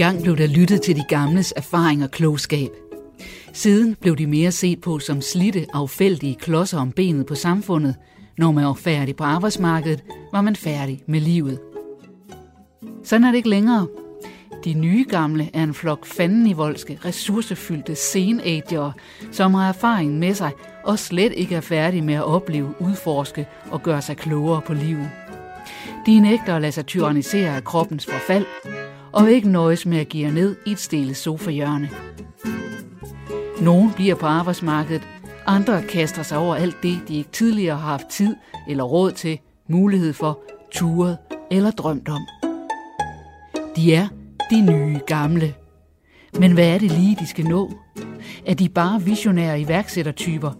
Engang blev der lyttet til de gamles erfaring og klogskab. Siden blev de mere set på som slitte, affældige klodser om benet på samfundet. Når man var færdig på arbejdsmarkedet, var man færdig med livet. Sådan er det ikke længere. De nye gamle er en flok fandenivoldske, ressourcefyldte senager, som har erfaring med sig og slet ikke er færdige med at opleve, udforske og gøre sig klogere på livet. De nægter at lade sig tyrannisere af kroppens forfald, og ikke nøjes med at give ned i et stille sofahjørne. Nogle bliver på arbejdsmarkedet, andre kaster sig over alt det, de ikke tidligere har haft tid eller råd til, mulighed for, turet eller drømt om. De er de nye gamle. Men hvad er det lige, de skal nå? Er de bare visionære iværksættertyper,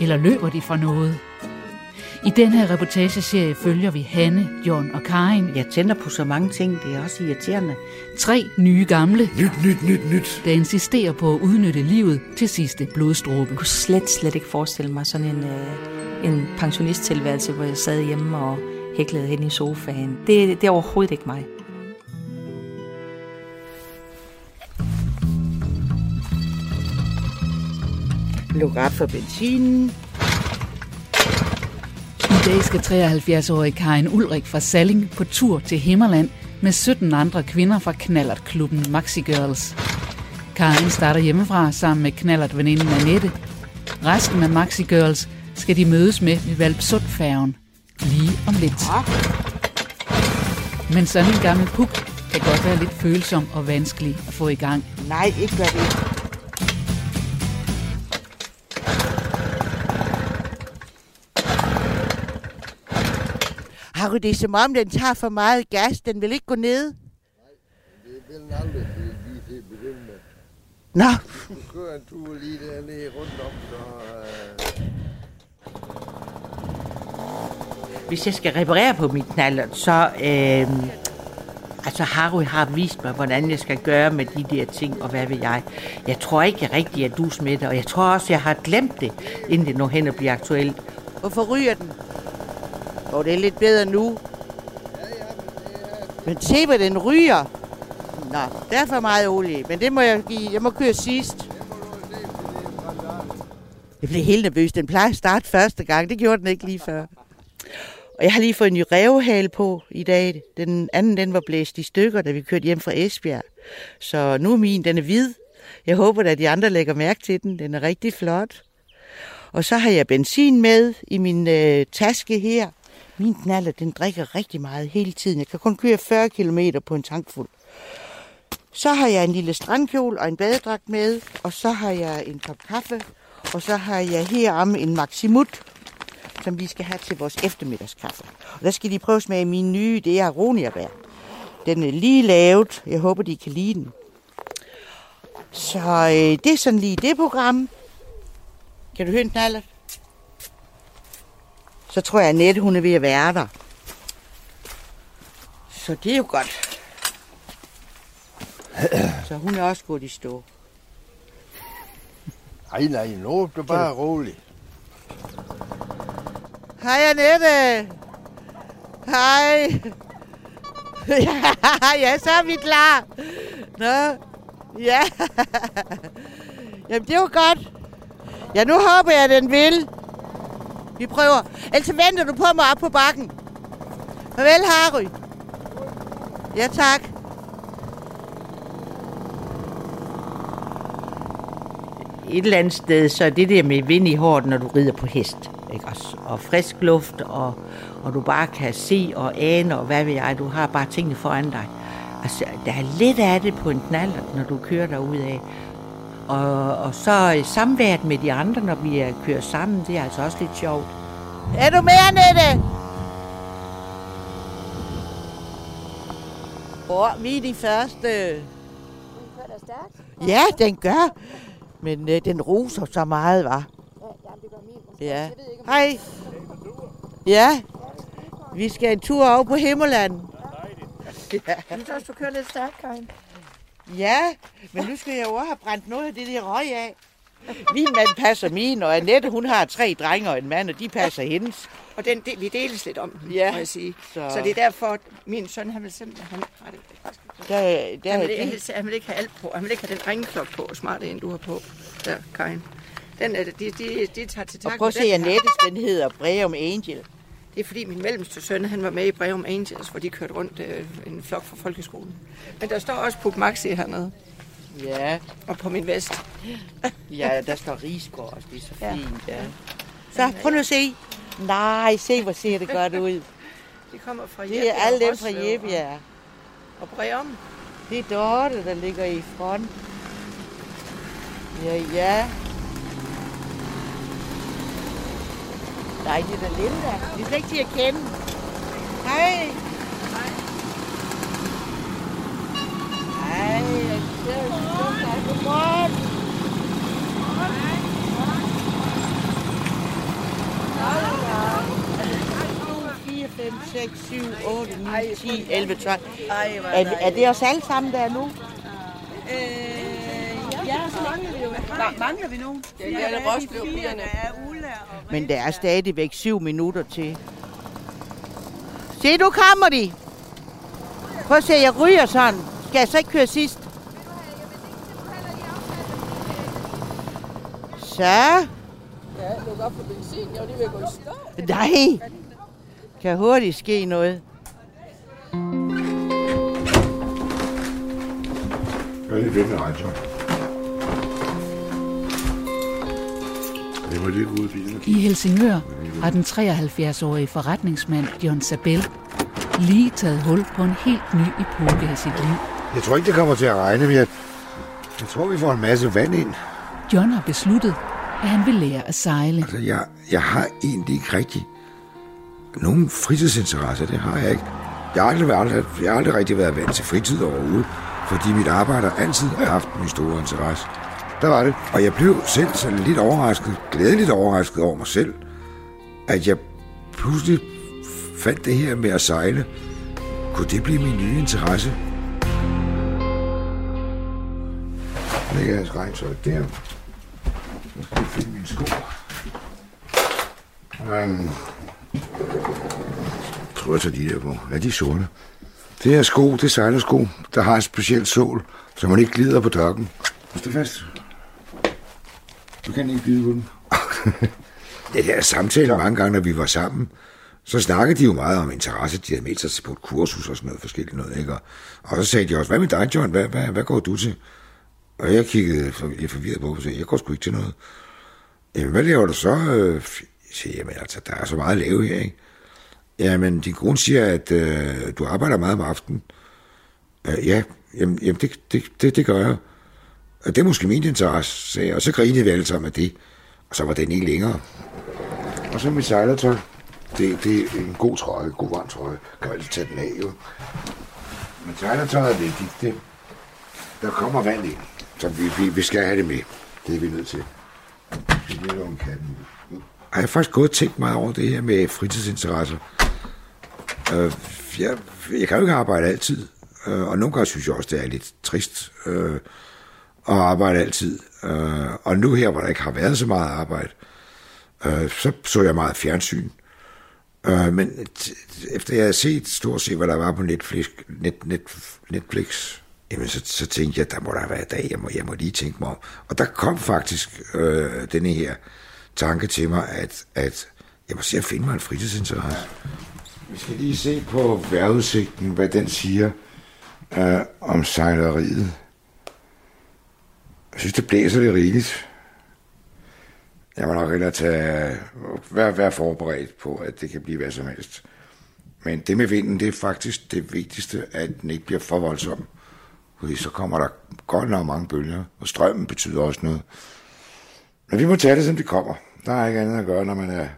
eller løber de fra noget? I den her reportageserie følger vi Hanne, John og Karin. Jeg tænder på så mange ting, det er også irriterende. Tre nye gamle, Nyt, nyt, nyt, nyt. der insisterer på at udnytte livet til sidste blodstråbe. Jeg kunne slet, slet ikke forestille mig sådan en, øh, en pensionisttilværelse, hvor jeg sad hjemme og hæklede hen i sofaen. Det, det er overhovedet ikke mig. Luk op for benzinen. I dag skal 73-årige Karin Ulrik fra Salling på tur til Himmerland med 17 andre kvinder fra Knallertklubben Maxi Girls. Karin starter hjemmefra sammen med knallertveninden Annette. Resten af Maxi Girls skal de mødes med ved Valpsundfærgen lige om lidt. Men sådan en gammel puk kan godt være lidt følsom og vanskelig at få i gang. Nej, ikke gør det. Har du det som om, den tager for meget gas? Den vil ikke gå ned? Det vil den aldrig lige til at begynde med. Nå, Du kører en tur lige dernede rundt om, så... Øh, hvis jeg skal reparere på mit knallert, så... Øh, altså, Harry har vist mig, hvordan jeg skal gøre med de der ting, og hvad vil jeg. Jeg tror ikke jeg rigtig, at du er det, og jeg tror også, jeg har glemt det, inden det når hen og bliver aktuelt. Hvorfor ryger den? Og det er lidt bedre nu. Men se, hvad den ryger. Nå, der er for meget olie, men det må jeg give. Jeg må køre sidst. Jeg blev helt nervøs. Den plejer at starte første gang. Det gjorde den ikke lige før. Og jeg har lige fået en ny rævehale på i dag. Den anden, den var blæst i stykker, da vi kørte hjem fra Esbjerg. Så nu er min, den er hvid. Jeg håber, at de andre lægger mærke til den. Den er rigtig flot. Og så har jeg benzin med i min øh, taske her. Min knaller, den drikker rigtig meget hele tiden. Jeg kan kun køre 40 km på en tankfuld. Så har jeg en lille strandkjol og en badedragt med. Og så har jeg en kop kaffe. Og så har jeg heromme en Maximut, som vi skal have til vores eftermiddagskaffe. Og der skal de prøve at smage min nye, det er aroniabær. Den er lige lavet. Jeg håber, de kan lide den. Så øh, det er sådan lige det program. Kan du høre en knaller? Så tror jeg, at Annette, hun er ved at være der. Så det er jo godt. Så hun er også gået i stå. nej, nej, nu er du bare rolig. Hej Annette. Hej. ja, så er vi klar. Nå, ja. Jamen, det var godt. Ja, nu håber jeg, at den vil. Vi prøver. Ellers venter du på mig op på bakken. Farvel, Harry. Ja, tak. Et eller andet sted, så er det der med vind i håret, når du rider på hest. Ikke? Og, og frisk luft, og, og du bare kan se og ane, og hvad ved jeg, du har bare tingene foran dig. Altså, der er lidt af det på en knald, når du kører derud af. Og, og så samværet med de andre, når vi er kører sammen, det er altså også lidt sjovt. Er du med, Annette? Åh, vi er de første. Ja, den gør. Men øh, den roser så meget, var. Ja. Hej. Ja. Vi skal en tur over på Himmerland. Ja. Jeg synes også, du kører lidt stærkt, Karin. Ja, men nu skal jeg jo også have brændt noget af det der røg af. Min mand passer min, og Annette, hun har tre drenge og en mand, og de passer hendes. Og den, det, vi deles lidt om den, Ja. må jeg sige. Så- Så. det er derfor, at min søn, han vil simpelthen, han, har det, Der, der, han, vil, ikke- han vil ikke have alt på. Han vil ikke have den ringklok på, smart en, du har på. Der, Karin. Den er, det- de, de, de tager til og tak. prøv at se. Annettes, den hedder Breum Angel. Det er fordi min mellemste søn, han var med i Breum Angels, hvor de kørte rundt øh, en flok fra folkeskolen. Men der står også Puk Maxi hernede, Ja, og på min vest. ja, der står Rigsgaard også, det er så Ja. fint, ja. Så prøv nu at se. Nej, se hvor ser det godt ud. De kommer fra Det er alle dem fra Jebbjerg. Og, og Breum. Det er Dorte, der ligger i front. Ja, ja. Nej, det er da Linda. Vi er slet ikke til at kende. Hej. Hej, jeg ser dig. Godmorgen. 4, 5, 6, 7, 8, 9, 10, 11, 12. Er, er det os alle sammen, der er nu? Så mangler vi jo. Ma- mangler vi nu? Ja, det er er Ulla og Men der er stadigvæk syv minutter til. Se, nu kommer de. Prøv at se, jeg ryger sådan. Skal jeg så ikke køre sidst? Så. Ja, luk op for benzin. Jeg var lige ved at gå i stå. Nej. Kan hurtigt ske noget. Jeg er lidt ved med radio. I Helsingør har den 73-årige forretningsmand John Sabel lige taget hul på en helt ny epoke af sit liv. Jeg tror ikke, det kommer til at regne, men jeg, jeg tror, vi får en masse vand ind. John har besluttet, at han vil lære at sejle. Altså, jeg, jeg har egentlig ikke rigtig nogen fritidsinteresse. Det har jeg ikke. Jeg har aldrig, aldrig, jeg har aldrig rigtig været vant til fritid overhovedet, fordi mit arbejde har altid haft min store interesse. Der var det. Og jeg blev selv sådan lidt overrasket, glædeligt overrasket over mig selv, at jeg pludselig fandt det her med at sejle. Kunne det blive min nye interesse? Nu lægger jeg regntøj der. Nu skal jeg finde mine sko. Øhm. Um, jeg tror, jeg tager de der på. Ja, de er sorte. Det her sko, det er sejlersko, der har en speciel sål, så man ikke glider på dørken. Hold det fast. Du kan ikke glide på den. det her samtale mange gange, når vi var sammen, så snakkede de jo meget om interesse. De havde meldt sig på et kursus og sådan noget forskelligt noget, ikke? Og, og så sagde de også, hvad med dig, John? Hvad, hvad, hvad går du til? Og jeg kiggede for, jeg forvirret på og sagde, jeg går sgu ikke til noget. Jamen, hvad laver du så? Øh, Jeg siger, jamen altså, der er så meget at lave her, ikke? Jamen, din kone siger, at øh, du arbejder meget om aftenen. Øh, ja, jamen, jamen det, det, det, det gør jeg. Og det er måske min interesse, sagde jeg. Og så grinede vi alle sammen af det. Og så var den ikke længere. Og så mit sejlertøj. Det, det er en god trøje, god varm trøje. Kan jo altid tage den af, jo. Men sejlertøjet er vigtigt. Det, der kommer vand ind, så vi, vi, vi skal have det med. Det er vi nødt til. Vi bliver en katten. Jeg har faktisk gået og tænkt meget over det her med fritidsinteresser. Øh, jeg, jeg kan jo ikke arbejde altid, øh, og nogle gange synes jeg også, det er lidt trist øh, og arbejde altid. Øh, og nu her, hvor der ikke har været så meget arbejde, øh, så så jeg meget fjernsyn. Øh, men t- efter jeg havde set stort set, hvad der var på Netflix, net, net, Netflix jamen så, så tænkte jeg, der må der være dag, jeg må, jeg må lige tænke mig om. Og der kom faktisk øh, denne her tanke til mig, at, at jeg må se at finde mig en fritidsinteresse. Vi skal lige se på vejrudsigten, hvad den siger øh, om sejleriet. Jeg synes, det blæser lidt rigeligt. Jeg må nok hellere tage, være, være forberedt på, at det kan blive hvad som helst. Men det med vinden, det er faktisk det vigtigste, at den ikke bliver for voldsom. Fordi så kommer der godt nok mange bølger, og strømmen betyder også noget. Men vi må tage det, som det kommer. Der er ikke andet at gøre, når man er,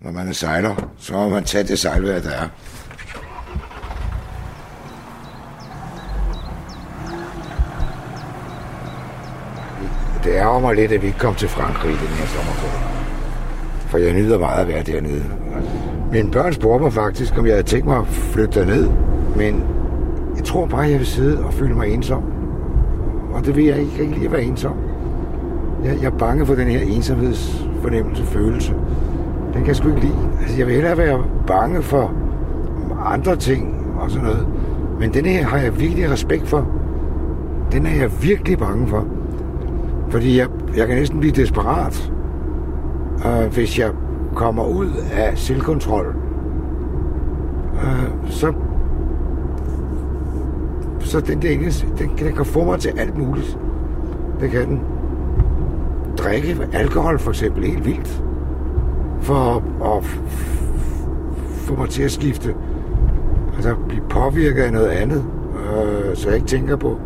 når man er sejler. Så må man tage det sejlvejr, der er. Det ærger mig lidt, at vi ikke kom til Frankrig den her sommerferie. For jeg nyder meget at være dernede. Mine børn spurgte mig faktisk, om jeg havde tænkt mig at flytte derned. Men jeg tror bare, jeg vil sidde og føle mig ensom. Og det vil jeg ikke rigtig lide være ensom. Jeg, jeg er bange for den her ensomhedsfornemmelse, følelse. Den kan jeg sgu ikke lide. Altså, jeg vil hellere være bange for andre ting og sådan noget. Men den her har jeg virkelig respekt for. Den er jeg virkelig bange for. Fordi jeg, jeg kan næsten blive desperat, øh, hvis jeg kommer ud af selvkontrol. Øh, så så den der engelsk, den, den kan få mig til alt muligt. Det kan den. Drikke alkohol for eksempel helt vildt. For at få mig til at skifte. Altså blive påvirket af noget andet. Øh, så jeg ikke tænker på.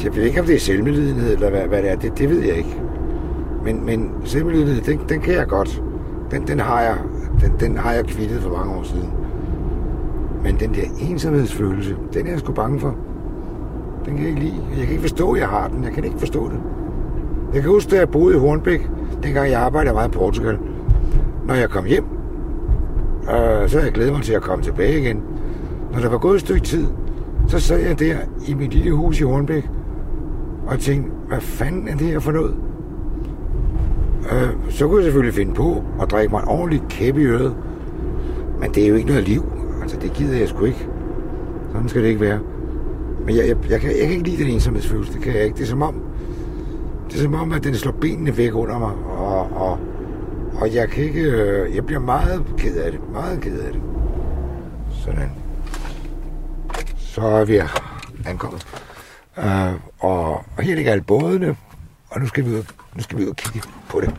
Altså, jeg ved ikke, om det er selvmedlidenhed, eller hvad, hvad det er. Det, det ved jeg ikke. Men, men selvmedlidenhed, den, den kan jeg godt. Den, den, har jeg, den, den har jeg kvittet for mange år siden. Men den der ensomhedsfølelse, den er jeg sgu bange for. Den kan jeg ikke lide. Jeg kan ikke forstå, at jeg har den. Jeg kan ikke forstå det. Jeg kan huske, da jeg boede i Hornbæk, dengang jeg arbejdede meget i Portugal. Når jeg kom hjem, øh, så havde jeg glædet mig til at komme tilbage igen. Når der var gået et stykke tid, så sad jeg der i mit lille hus i Hornbæk og tænkte, hvad fanden er det her for noget? Øh, så kunne jeg selvfølgelig finde på at drikke mig en ordentlig kæppe i øret. Men det er jo ikke noget liv. Altså, det gider jeg sgu ikke. Sådan skal det ikke være. Men jeg, jeg, jeg, kan, jeg kan ikke lide den ensomhedsfølelse. Det kan jeg ikke. Det er som om, det er som om, at den slår benene væk under mig. Og, og, og jeg kan ikke... Øh, jeg bliver meget ked af det. Meget ked af det. Sådan. Så er vi ankommet. Uh, og, og her ligger alle bådene. Og nu skal vi ud, nu skal vi ud og kigge på det.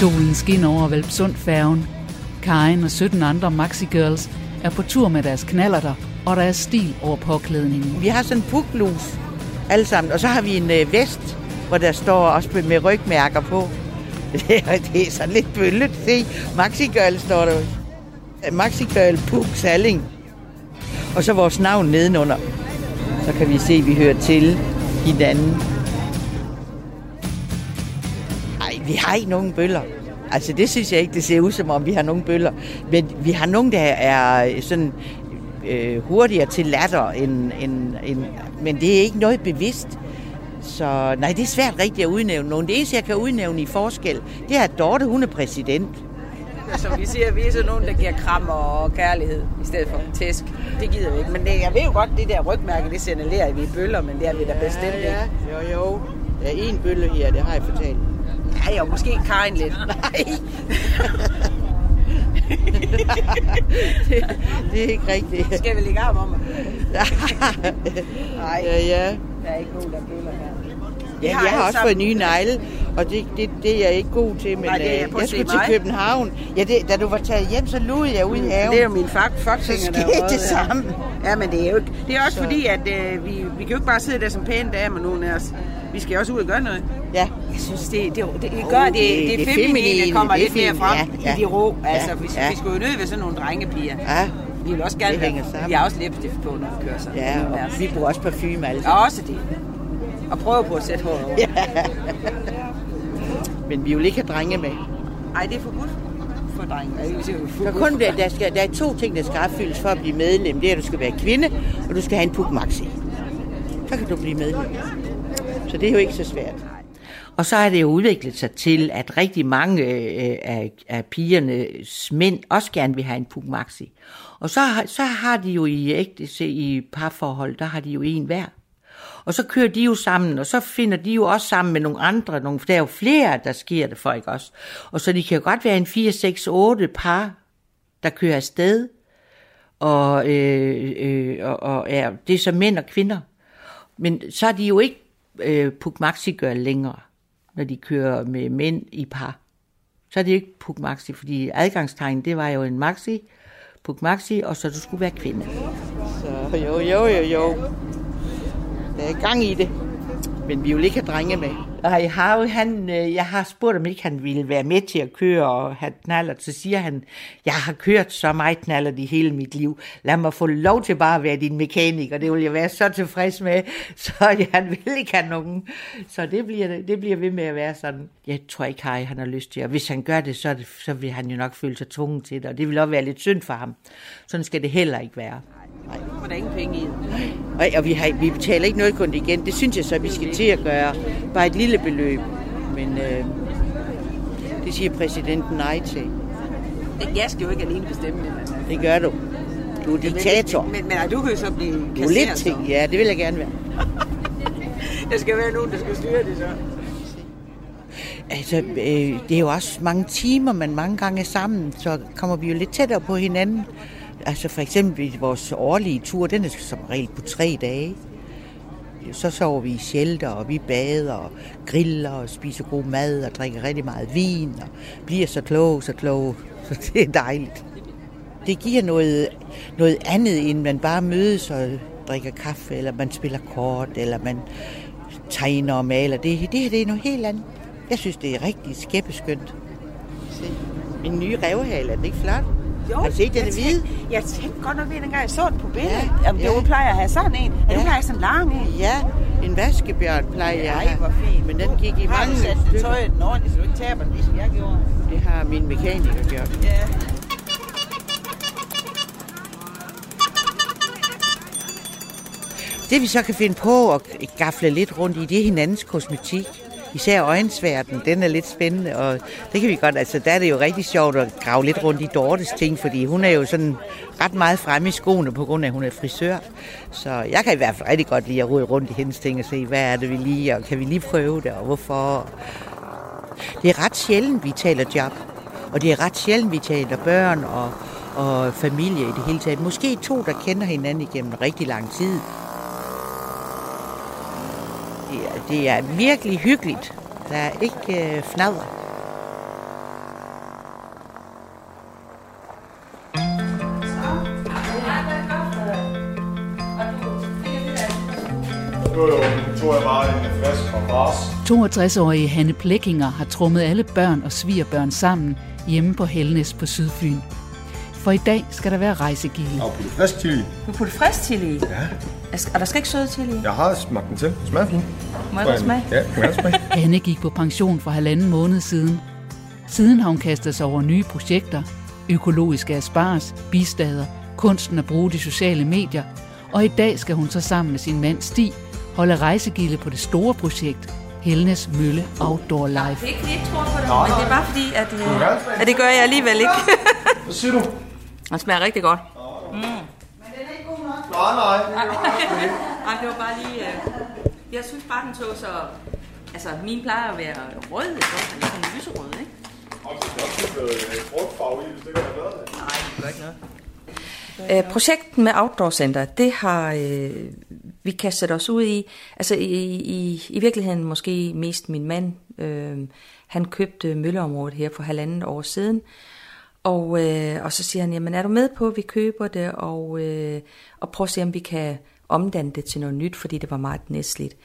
Solen skinner over Valpsund færgen. Karin og 17 andre Maxi Girls er på tur med deres knallerter, og der er stil over påklædningen. Vi har sådan en puklus alle sammen, og så har vi en øh, vest, hvor der står også med rygmærker på. det er sådan lidt bøllet. Se, Maxi Girl står der. Maxi Puk Salling. Og så vores navn nedenunder. Så kan vi se, at vi hører til hinanden. Nej, vi har ikke nogen bøller. Altså, det synes jeg ikke, det ser ud som om, vi har nogen bøller. Men vi har nogen, der er sådan øh, hurtigere til latter, end, end, end, men det er ikke noget bevidst. Så nej, det er svært rigtigt at udnævne nogen. Det eneste, jeg kan udnævne i forskel, det er, at Dorte, hun er præsident. Som vi siger, vi er sådan nogen, der giver krammer og kærlighed, i stedet for tæsk. Det gider vi ikke. Men det, jeg ved jo godt, det der rygmærke, det signalerer vi i bøller, men det er vi da bestemt ikke. Ja, jo, jo. Der er en bølle her, det har jeg fortalt. Ja, jo, måske Karin lidt. Nej. det, det er ikke rigtigt. Skal vi lægge arm om? Nej. Ja, ja. Der er ikke nogen, der bøller her. Ja, jeg har også fået nye negle, og det, det, det er jeg ikke god til, men Nej, det er, øh, jeg skulle til. København. Ja, det, da du var taget hjem, så lugede jeg ud i haven. Det er jo min fak, så fakfinger, der skete er det samme. Ja, men det er jo ikke. Det er også Så- fordi, at øh, vi, vi kan jo ikke bare sidde der som pæne damer, nogen af os. Vi skal også ud og gøre noget. Ja. Jeg synes, det, det, det, det gør, det, det, det, det feminine, der kommer det lidt mere frem ja, ja. i de rå. Ja, Altså, vi, ja. vi skulle jo nødt ved sådan nogle drengepiger. Ja, Vi vil også gerne Det sammen. vi har også læbestift på, når vi kører sådan. ja, og vi bruger også parfume alle Og sammen. også det. Og prøve på at sætte håret over. Ja. Men vi vil ikke have drenge med. Ej, det er forbudt for drenge. Ej, det er jo Der, kun, for der, skal, der er to ting, der skal opfyldes for at blive medlem. Det er, at du skal være kvinde, og du skal have en puk maxi. Så kan du blive medlem. Så det er jo ikke så svært. Og så er det jo udviklet sig til, at rigtig mange øh, af, af pigernes mænd også gerne vil have en puk maxi. Og så, har- så har de jo i ægte i parforhold, der har de jo en hver. Og så kører de jo sammen, og så finder de jo også sammen med nogle andre, nogle, for der er jo flere, der sker det for, ikke også? Og så de kan jo godt være en 4, 6, 8 par, der kører afsted, og, øh, øh, og, og ja, det er så mænd og kvinder. Men så er de jo ikke øh, Puk Maxi gør længere, når de kører med mænd i par. Så er det ikke Puk Maxi, fordi adgangstegn, det var jo en Maxi, Puk Maxi, og så du skulle være kvinde. Så jo, jo, jo, jo. Der er gang i det. Men vi vil ikke have drenge med. Og i har, han, øh, jeg har spurgt, om ikke han ville være med til at køre og have knaller. Så siger han, jeg har kørt så meget knaller i hele mit liv. Lad mig få lov til bare at være din mekaniker. Det vil jeg være så tilfreds med. Så han vil ikke have nogen. Så det bliver, det bliver ved med at være sådan. Jeg tror ikke, Harry han har lyst til. Og hvis han gør det, så, er det, så vil han jo nok føle sig tvunget til det. Og det vil også være lidt synd for ham. Sådan skal det heller ikke være. For der er ingen penge i det. Og, og vi, har, vi betaler ikke noget kontingent. Det synes jeg så, vi skal til at gøre. Bare et lille beløb. Men øh, det siger præsidenten nej til. Jeg skal jo ikke alene bestemme det, men... Det gør du. Du er diktator. Men, men, men du kan jo så blive Du er lidt ting. Ja, det vil jeg gerne være. Der skal være nogen, der skal styre det så. Altså, øh, det er jo også mange timer, man mange gange er sammen, så kommer vi jo lidt tættere på hinanden. Altså for eksempel vores årlige tur, den er som regel på tre dage. Så sover vi i shelter, og vi bader og griller og spiser god mad og drikker rigtig meget vin og bliver så kloge, så kloge. Så det er dejligt. Det giver noget, noget andet, end man bare mødes og drikker kaffe, eller man spiller kort, eller man tegner og maler. Det, det her det er noget helt andet. Jeg synes, det er rigtig skæppeskønt. Se, min nye revhale, er det ikke flot? Jo, Har du set, den er hvide? Jeg tænkte godt nok ved, dengang jeg så den på billedet. Ja, Ja, Jamen, det ja. ja. plejer at have sådan en. Ja, det plejer sådan en lang en. Ja, en vaskebjørn plejer jeg at Ej, have. hvor fint. Men den gik i Har mange du sat stykker. tøjet den ordentligt, så du ikke taber den, ligesom jeg gjorde? Det har min mekaniker gjort. Ja. Det vi så kan finde på at gafle lidt rundt i, det er hinandens kosmetik. Især øjensværten, den er lidt spændende, og det kan vi godt, altså der er det jo rigtig sjovt at grave lidt rundt i Dortes ting, fordi hun er jo sådan ret meget fremme i skoene, på grund af, at hun er frisør. Så jeg kan i hvert fald rigtig godt lide at rode rundt i hendes ting og se, hvad er det, vi lige, og kan vi lige prøve det, og hvorfor. Det er ret sjældent, vi taler job, og det er ret sjældent, vi taler børn og, og familie i det hele taget. Måske to, der kender hinanden igennem rigtig lang tid. Det er, det er virkelig hyggeligt. Der er ikke øh, fnader. Jo, jo, tog jeg bare en flaske fra Bars. 62-årige Hanne Plekkinger har trummet alle børn og svigerbørn sammen hjemme på Helnes på Sydfyn. For i dag skal der være rejsegilde. Og putte frisk chili. Du putter frisk chili i? Ja. Og der skal ikke søde chili i? Jeg har smagt den til. Det smager fint. Må jeg godt smage? Ja, kan jeg smage. Hanne gik på pension for halvanden måned siden. Siden har hun kastet sig over nye projekter. Økologiske asparges, bistader, kunsten at bruge de sociale medier. Og i dag skal hun så sammen med sin mand Stig holde rejsegilde på det store projekt Helnes Mølle Outdoor Life. Det er ikke fordi, jeg ikke tror på det, men det er bare fordi, at, øh, at det gør jeg alligevel ikke. Hvad siger du? Det smager rigtig godt. Nej, nej. Ej, det var bare lige... Øh, jeg synes bare, den så så... Altså, min plejer at være rød, ikke? også? Den er sådan lyserød, ikke? Og så skal også putte øh, frugtfarve i, hvis det ikke er bedre. Nej, det gør ikke noget. Øh, projektet med Outdoor Center, det har øh, vi kastet os ud i. Altså i, i, i virkeligheden måske mest min mand. Øh, han købte mølleområdet her for halvandet år siden. Og, øh, og så siger han, jamen er du med på, at vi køber det, og, øh, og prøv at se, om vi kan omdanne det til noget nyt, fordi det var meget nedslidt.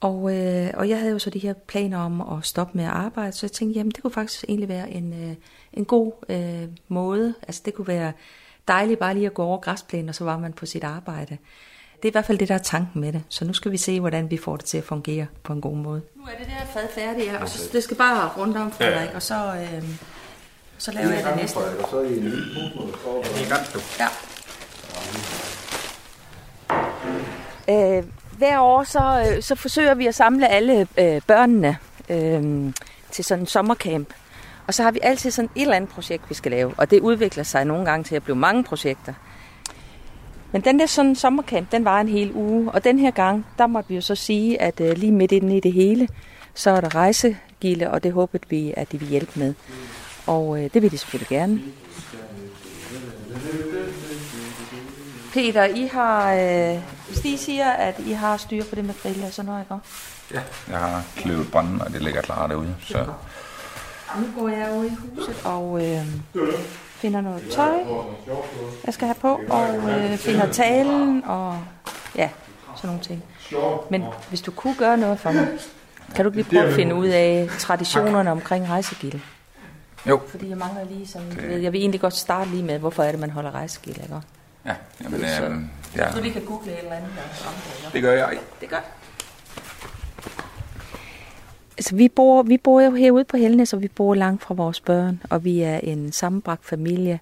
Og, øh, og jeg havde jo så de her planer om at stoppe med at arbejde, så jeg tænkte, jamen det kunne faktisk egentlig være en, øh, en god øh, måde. Altså det kunne være dejligt bare lige at gå over græsplænen, og så var man på sit arbejde. Det er i hvert fald det, der er tanken med det. Så nu skal vi se, hvordan vi får det til at fungere på en god måde. Nu er det der fad færdigt, og så, det skal bare rundt om, Frederik, og så, øh, så laver jeg det næste. Og så i en lille pose, står... Det er godt, du. Ja. Øh, hver år så, øh, så forsøger vi at samle alle øh, børnene øh, til sådan en sommercamp. Og så har vi altid sådan et eller andet projekt, vi skal lave. Og det udvikler sig nogle gange til at blive mange projekter. Men den der sådan sommercamp, den var en hel uge. Og den her gang, der måtte vi jo så sige, at øh, lige midt inde i det hele, så er der rejsegilde, og det håbede vi, at de vil hjælpe med. Og øh, det vil de selvfølgelig gerne. Peter, I har, øh, Stig siger, at I har styr på det med grill og sådan noget, ikke? Ja, jeg har kløvet brønden, og det ligger klar derude. Så Nu går jeg ud i huset og øh, finder noget tøj, jeg skal have på, og øh, finder talen og ja, sådan nogle ting. Men hvis du kunne gøre noget for mig, kan du ikke lige prøve at finde ud af traditionerne omkring rejsegilde? Jo, Fordi jeg mangler lige sådan, du ved, jeg vil egentlig godt starte lige med, hvorfor er det, man holder rejsegilde, ikke? ja, jamen, Så- øhm, ja, Du lige kan google et eller andet om det, det gør jeg. Det godt. Altså, vi bor, vi bor jo herude på Helnes, og vi bor langt fra vores børn, og vi er en sammenbragt familie.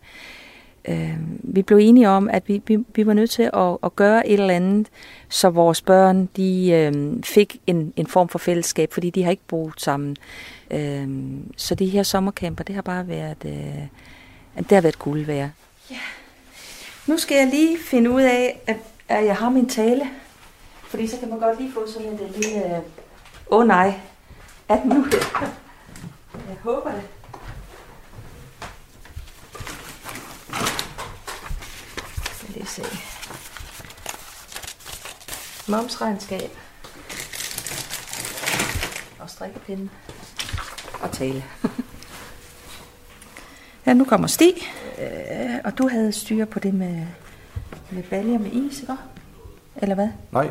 øh, vi blev enige om, at vi, vi, vi var nødt til at, at gøre et eller andet, så vores børn de øh, fik en, en form for fællesskab, fordi de har ikke boet sammen. Øh, så de her sommercamper, det har bare været, øh, det har været guld værd. Ja. Nu skal jeg lige finde ud af, at, at jeg har min tale. Fordi så kan man godt lige få sådan en øh, lille, øh, åh oh nej, at nu. Jeg håber det. Jeg lige se. Momsregnskab. Og strikkepinde. Og tale. ja, nu kommer Stig. Øh, og du havde styr på det med, med baljer med is, ikke? Eller hvad? Nej.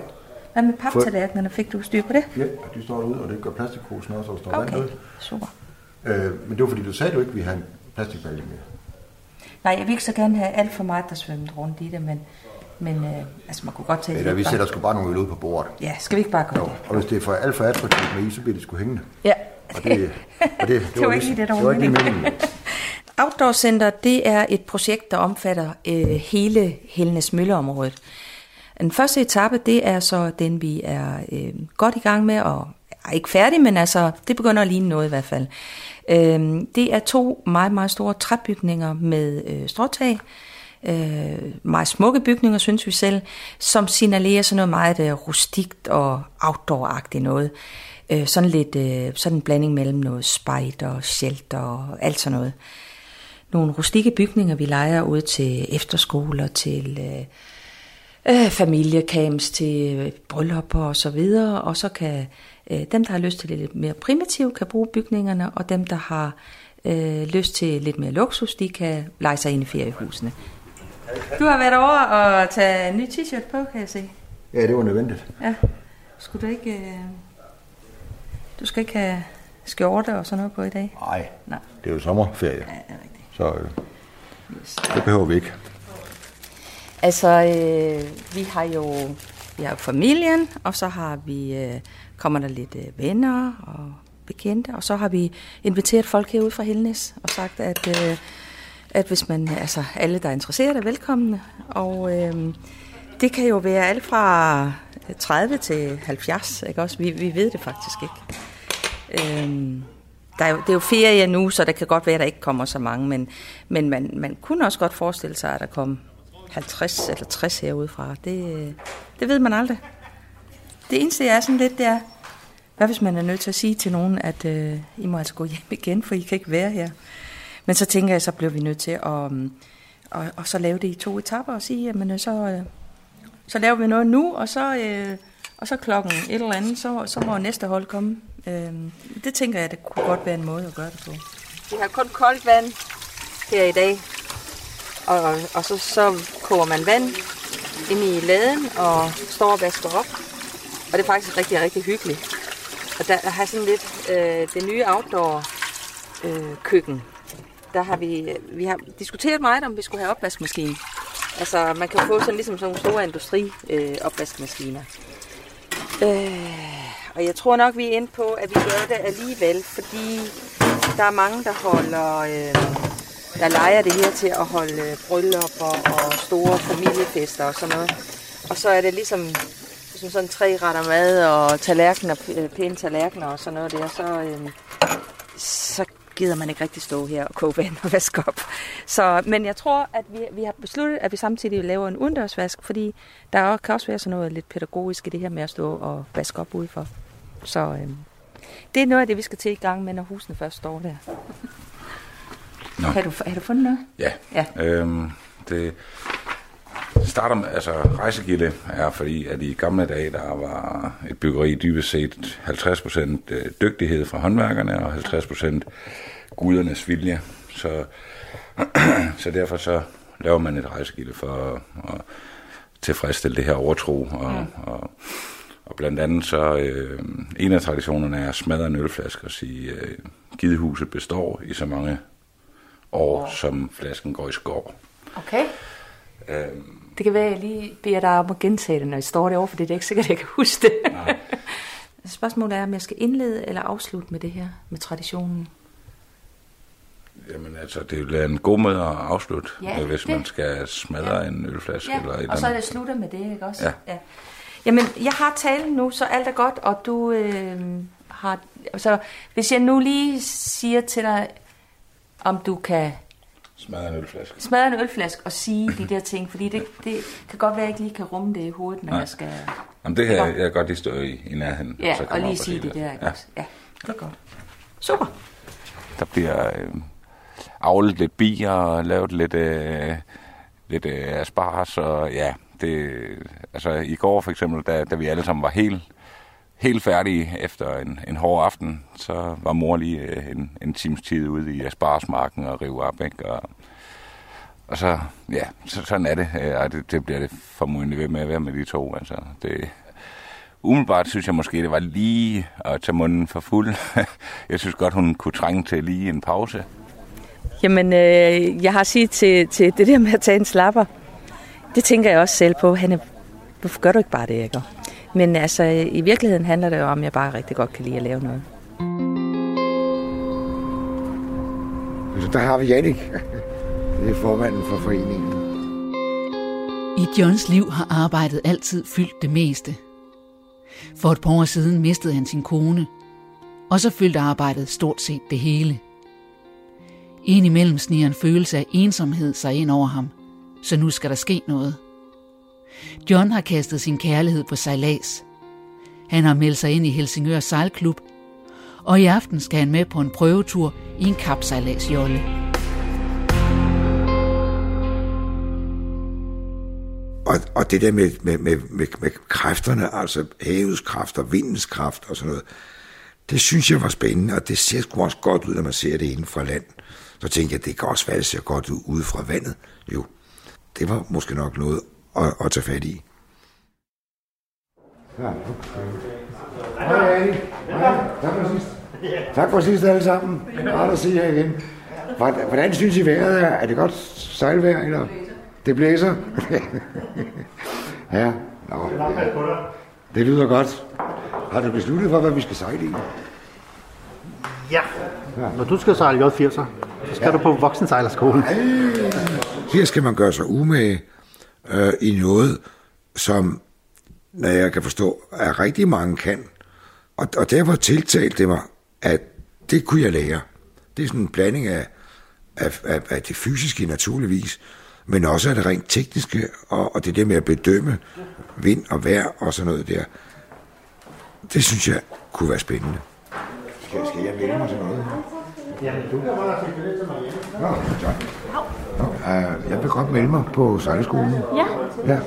Hvad med paptallerkenerne? Fik du styr på det? Ja, de står derude, og det gør plastikposen også, og står okay. vand super. Øh, men det var fordi, du sagde jo ikke, at vi har en plastikbalje med. Nej, jeg vil ikke så gerne have alt for meget, der svømmer rundt i det, men, men øh, altså, man kunne godt tage Eller vi sætter sgu bare nogle øl ud på bordet. Ja, skal vi ikke bare gøre jo. det? Og hvis det er for alt for attraktivt med is, så bliver det sgu hængende. Ja. Og det, og det, det, det var, var ikke lige det, der var, det var ikke meningen. Outdoor Center, det er et projekt, der omfatter øh, hele Helnes Mølleområdet. Den første etape, det er så den, vi er øh, godt i gang med, og er ikke færdig, men altså, det begynder at ligne noget i hvert fald. Øh, det er to meget, meget store træbygninger med øh, stråtag, øh, meget smukke bygninger, synes vi selv, som signalerer sådan noget meget øh, rustikt og outdoor-agtigt noget. Øh, sådan lidt øh, sådan en blanding mellem noget spejder, shelter og alt sådan noget. Nogle rustikke bygninger, vi leger ud til efterskoler, til øh, øh, familiecamps, til øh, bryllupper og så videre, og så kan øh, dem, der har lyst til det lidt mere primitivt, kan bruge bygningerne, og dem, der har øh, lyst til lidt mere luksus, de kan lege sig ind i feriehusene. Du har været over og tage en ny t-shirt på, kan jeg se. Ja, det var nødvendigt. Ja. Skulle du ikke... Øh, du skal ikke have skjorte og sådan noget på i dag? Nej, Nej. det er jo sommerferie. Ja, det er rigtigt. Så øh, det behøver vi ikke. Altså, øh, vi har jo vi har familien, og så har vi øh, kommer der lidt øh, venner og bekendte, og så har vi inviteret folk herude fra Helnes og sagt, at, øh, at hvis man, altså alle, der er interesseret, er velkomne. Og øh, det kan jo være alt fra 30 til 70, ikke også? Vi, vi ved det faktisk ikke. Øh, der er jo, det er jo ferie nu, så det kan godt være, at der ikke kommer så mange, men, men man, man kunne også godt forestille sig, at der kom 50 eller 60 herudefra. Det, øh, det ved man aldrig. Det eneste, jeg er sådan lidt, det er, hvad hvis man er nødt til at sige til nogen, at øh, I må altså gå hjem igen, for I kan ikke være her. Men så tænker jeg, så bliver vi nødt til at, øh, og, og så lave det i to etapper og sige, jamen øh, så, øh, så laver vi noget nu, og så, øh, og så klokken et eller andet, så, så må næste hold komme. Øh, det tænker jeg, det kunne godt være en måde at gøre det på. Vi har kun koldt vand her i dag, og, og så, så koger man vand ind i laden og står og vasker op. Og det er faktisk rigtig, rigtig hyggeligt. Og der har sådan lidt øh, det nye outdoor øh, køkken. Der har vi, vi har diskuteret meget, om vi skulle have opvaskemaskine. Altså, man kan få sådan ligesom sådan nogle store industri øh, opvaskemaskiner. Øh, og jeg tror nok, vi er inde på, at vi gør det alligevel, fordi der er mange, der holder, øh, der leger det her til at holde øh, bryllupper og store familiefester og sådan noget. Og så er det ligesom, ligesom sådan tre retter mad og tallerkener, øh, pæne tallerkener og sådan noget der, så, øh, så gider man ikke rigtig stå her og koge vand og vaske op. Så, men jeg tror, at vi, vi har besluttet, at vi samtidig laver en udendørsvask, fordi der kan også være sådan noget lidt pædagogisk i det her med at stå og vaske op udenfor. Så øh, det er noget af det, vi skal til i gang med, når husene først står der. Nå. Har, du, har du fundet noget? Ja. ja. Øhm, det starter med, altså rejsegilde er fordi, at i gamle dage, der var et byggeri dybest set 50% dygtighed fra håndværkerne og 50% gudernes vilje. Så, så derfor så laver man et rejsegilde for at, at tilfredsstille det her overtro. Og, mm. og, og blandt andet så, øh, en af traditionerne er at smadre en ølflaske og sige, øh, gidehuset består i så mange år, wow. som flasken går i skov. Okay. Øhm, det kan være, at jeg lige beder dig om at gentage det, når jeg står derovre, for det er ikke sikkert, at jeg kan huske det. Nej. Spørgsmålet er, om jeg skal indlede eller afslutte med det her, med traditionen. Jamen altså, det er en god måde at afslutte, ja, hvis det. man skal smadre ja. en ølflaske. Ja, eller et og så er det slutter med det, ikke også? Ja. ja. Jamen, jeg har talen nu, så alt er godt, og du øh, har... Så hvis jeg nu lige siger til dig, om du kan... Smadre en ølflaske. Smadre en ølflaske og sige de der ting, fordi det, det kan godt være, at jeg ikke lige kan rumme det i hovedet, når Nej. jeg skal... Jamen det her, jeg kan godt lige stå i, i nærheden. Ja, og, og lige sige det der, ja. Ja, det er godt. Super. Der bliver øh, avlet lidt bier og lavet lidt, øh, lidt øh, asparges, og ja, det, altså i går for eksempel, da, da vi alle sammen var helt, helt færdige efter en, en hård aften, så var mor lige øh, en, en times tid ude i Asparsmarken og rive op, ikke? Og, og så, ja, så, sådan er det, øh, og det, det bliver det formodentlig ved med at være med de to, altså det, umiddelbart synes jeg måske, det var lige at tage munden for fuld. jeg synes godt, hun kunne trænge til lige en pause. Jamen, øh, jeg har sige til, til det der med at tage en slapper, det tænker jeg også selv på. Hanne, hvorfor gør du ikke bare det, ikke? Men altså, i virkeligheden handler det jo om, at jeg bare rigtig godt kan lide at lave noget. Så der har vi Jannik. Det er formanden for foreningen. I Johns liv har arbejdet altid fyldt det meste. For et par år siden mistede han sin kone, og så fyldte arbejdet stort set det hele. Indimellem sniger en følelse af ensomhed sig ind over ham, så nu skal der ske noget. John har kastet sin kærlighed på sejlads. Han har meldt sig ind i Helsingør Sejlklub, og i aften skal han med på en prøvetur i en kapsejladsjolle. Og, og det der med, med, med, med, med kræfterne, altså havets kræfter, vindens kraft og sådan noget, det synes jeg var spændende, og det ser sgu også godt ud, når man ser det inden fra land. Så tænkte jeg, det kan også være, det ser godt ud ude fra vandet. Jo, det var måske nok noget at, at tage fat i. Ja, Hej, Annie. Hej. Tak for sidst. Tak for sidst alle sammen. Rart at se jer igen. Hvordan synes I vejret er? Er det godt sejlvejr, eller? Det blæser? ja. Nå, ja. Det lyder godt. Har du besluttet for, hvad vi skal sejle i? Ja. Når du skal sejle J80'er, så skal ja. du på voksensejlerskolen. Her skal man gøre sig umage øh, i noget, som, når jeg kan forstå, at rigtig mange kan. Og, og derfor tiltalte det mig, at det kunne jeg lære. Det er sådan en blanding af, af, af, af det fysiske naturligvis, men også af det rent tekniske, og, og det der med at bedømme vind og vejr og sådan noget der. Det synes jeg kunne være spændende. Skal, skal jeg melde mig til noget? Ja, du. Nå, tak. Uh, jeg vil godt melde mig på sejleskolen. Ja. ja,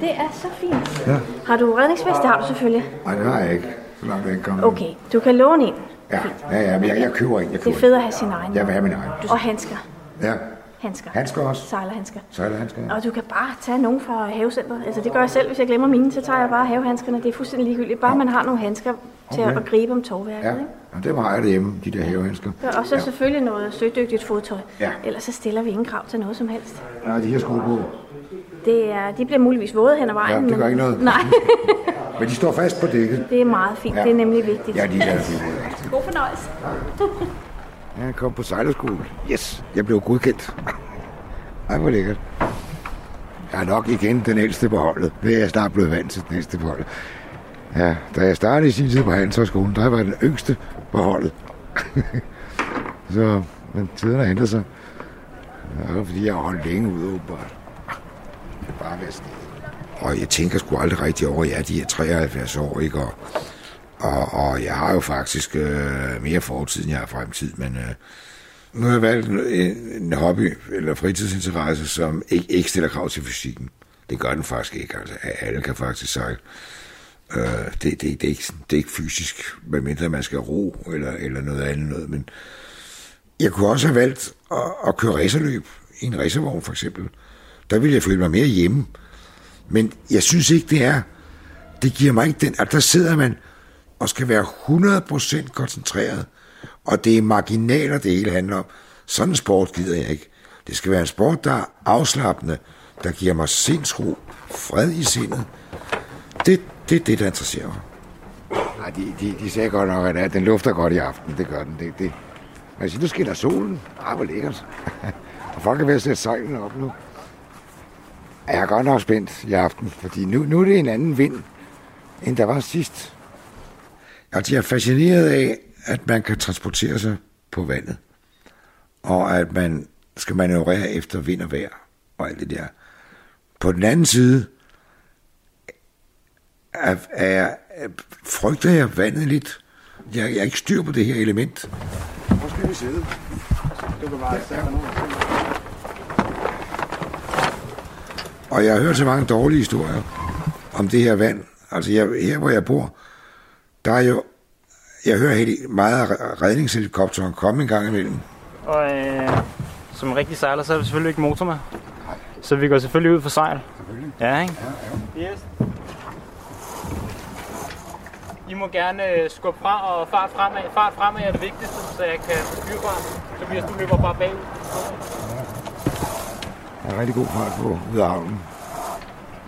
det er så fint. Ja. Har du redningsvest? Det har du selvfølgelig. Nej, det har jeg ikke, så langt jeg ikke kommet. Okay, du kan låne en. Ja, ja, ja men jeg, jeg køber en. Jeg køber det er fedt at have sin egen. Jeg vil have min egen. Og handsker. Ja. Handsker. Handsker også. Sejlerhandsker. Sejlerhandsker, ja. Og du kan bare tage nogen fra havecentret. Altså det gør jeg selv. Hvis jeg glemmer mine, så tager jeg bare havehandskerne. Det er fuldstændig ligegyldigt. Bare ja. man har nogle handsker til okay. at gribe om tovværket. Ja. Ikke? ja, det har jeg derhjemme, de der havehandsker. Ja, og så ja. selvfølgelig noget sødygtigt fodtøj. Ja. Ellers så stiller vi ingen krav til noget som helst. Ja, de her sko på. Det er, de bliver muligvis våde hen ad vejen. Ja, det gør men... ikke noget. Nej. men de står fast på dækket. Det er meget fint. Ja. Det er nemlig vigtigt. Ja, de er God fornøjelse. Ja, jeg kom på sejlerskole. Yes, jeg blev godkendt. Ej, hvor lækkert. Jeg er nok igen den ældste på holdet. Det er jeg snart blevet vant til, den ældste på holdet. Ja, da jeg startede i sin tid på Handelshøjskolen, der var jeg den yngste på holdet. så, men tiden har ændret sig. Det er fordi, jeg har holdt længe ude, åbenbart. Det er bare været Og jeg tænker sgu aldrig rigtig over, at jeg er de her 73 år, ikke? Og, og, og jeg har jo faktisk øh, mere fortid, end jeg har fremtid, men øh, nu har jeg valgt en hobby eller fritidsinteresse, som ikke, ikke stiller krav til fysikken. Det gør den faktisk ikke. Altså, alle kan faktisk sejle. Øh, det, det, det, er ikke, det er ikke fysisk, medmindre man skal ro eller, eller noget andet noget. Men jeg kunne også have valgt at, at køre racerløb i en racervogn for eksempel. Der ville jeg føle mig mere hjemme. Men jeg synes ikke, det er. Det giver mig ikke den, at der sidder man og skal være 100% koncentreret og det er marginaler, det hele handler om. Sådan en sport gider jeg ikke. Det skal være en sport, der er afslappende, der giver mig sindsro, fred i sindet. Det, det er det, der interesserer mig. Nej, de, de, de sagde godt nok, at den lufter godt i aften. Det gør den. Det, det. jeg siger, nu skinner solen. Ah, hvor lækkert. og folk er ved at sætte sejlene op nu. Jeg er godt nok spændt i aften, fordi nu, nu er det en anden vind, end der var sidst. Altså, jeg er fascineret af, at man kan transportere sig på vandet, og at man skal manøvrere efter vind og vejr og alt det der. På den anden side er, er, frygter jeg vandet lidt. Jeg, jeg er ikke styr på det her element. Hvor skal vi sidde? Du kan bare ja. Og jeg har hørt så mange dårlige historier om det her vand. Altså jeg, her, hvor jeg bor, der er jo... Jeg hører helt meget redningshelikopteren komme en gang imellem. Og øh, som rigtig sejler, så er det selvfølgelig ikke motor med. Så vi går selvfølgelig ud for sejl. Selvfølgelig. Ja, ikke? Ja, ja. Yes. I må gerne øh, skubbe fra og fart fremad. Fart fremad er det vigtigste, så jeg kan styre fra. Så hvis du løber bare bagud. Jeg er rigtig god fart på ud af havnen.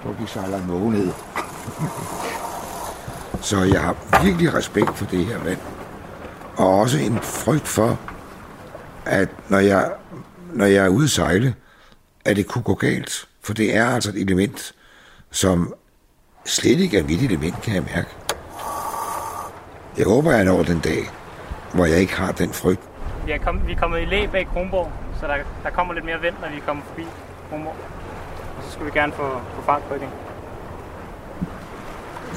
Hvor vi sejler en måge ned. så jeg har virkelig respekt for det her vand. Og også en frygt for, at når jeg, når jeg er ude at sejle, at det kunne gå galt. For det er altså et element, som slet ikke er mit element, kan jeg mærke. Jeg håber, jeg når den dag, hvor jeg ikke har den frygt. Vi er, kommet, vi er kommet i læ bag Kronborg, så der, der kommer lidt mere vind, når vi kommer forbi Kronborg. Så skal vi gerne få, få fart på igen.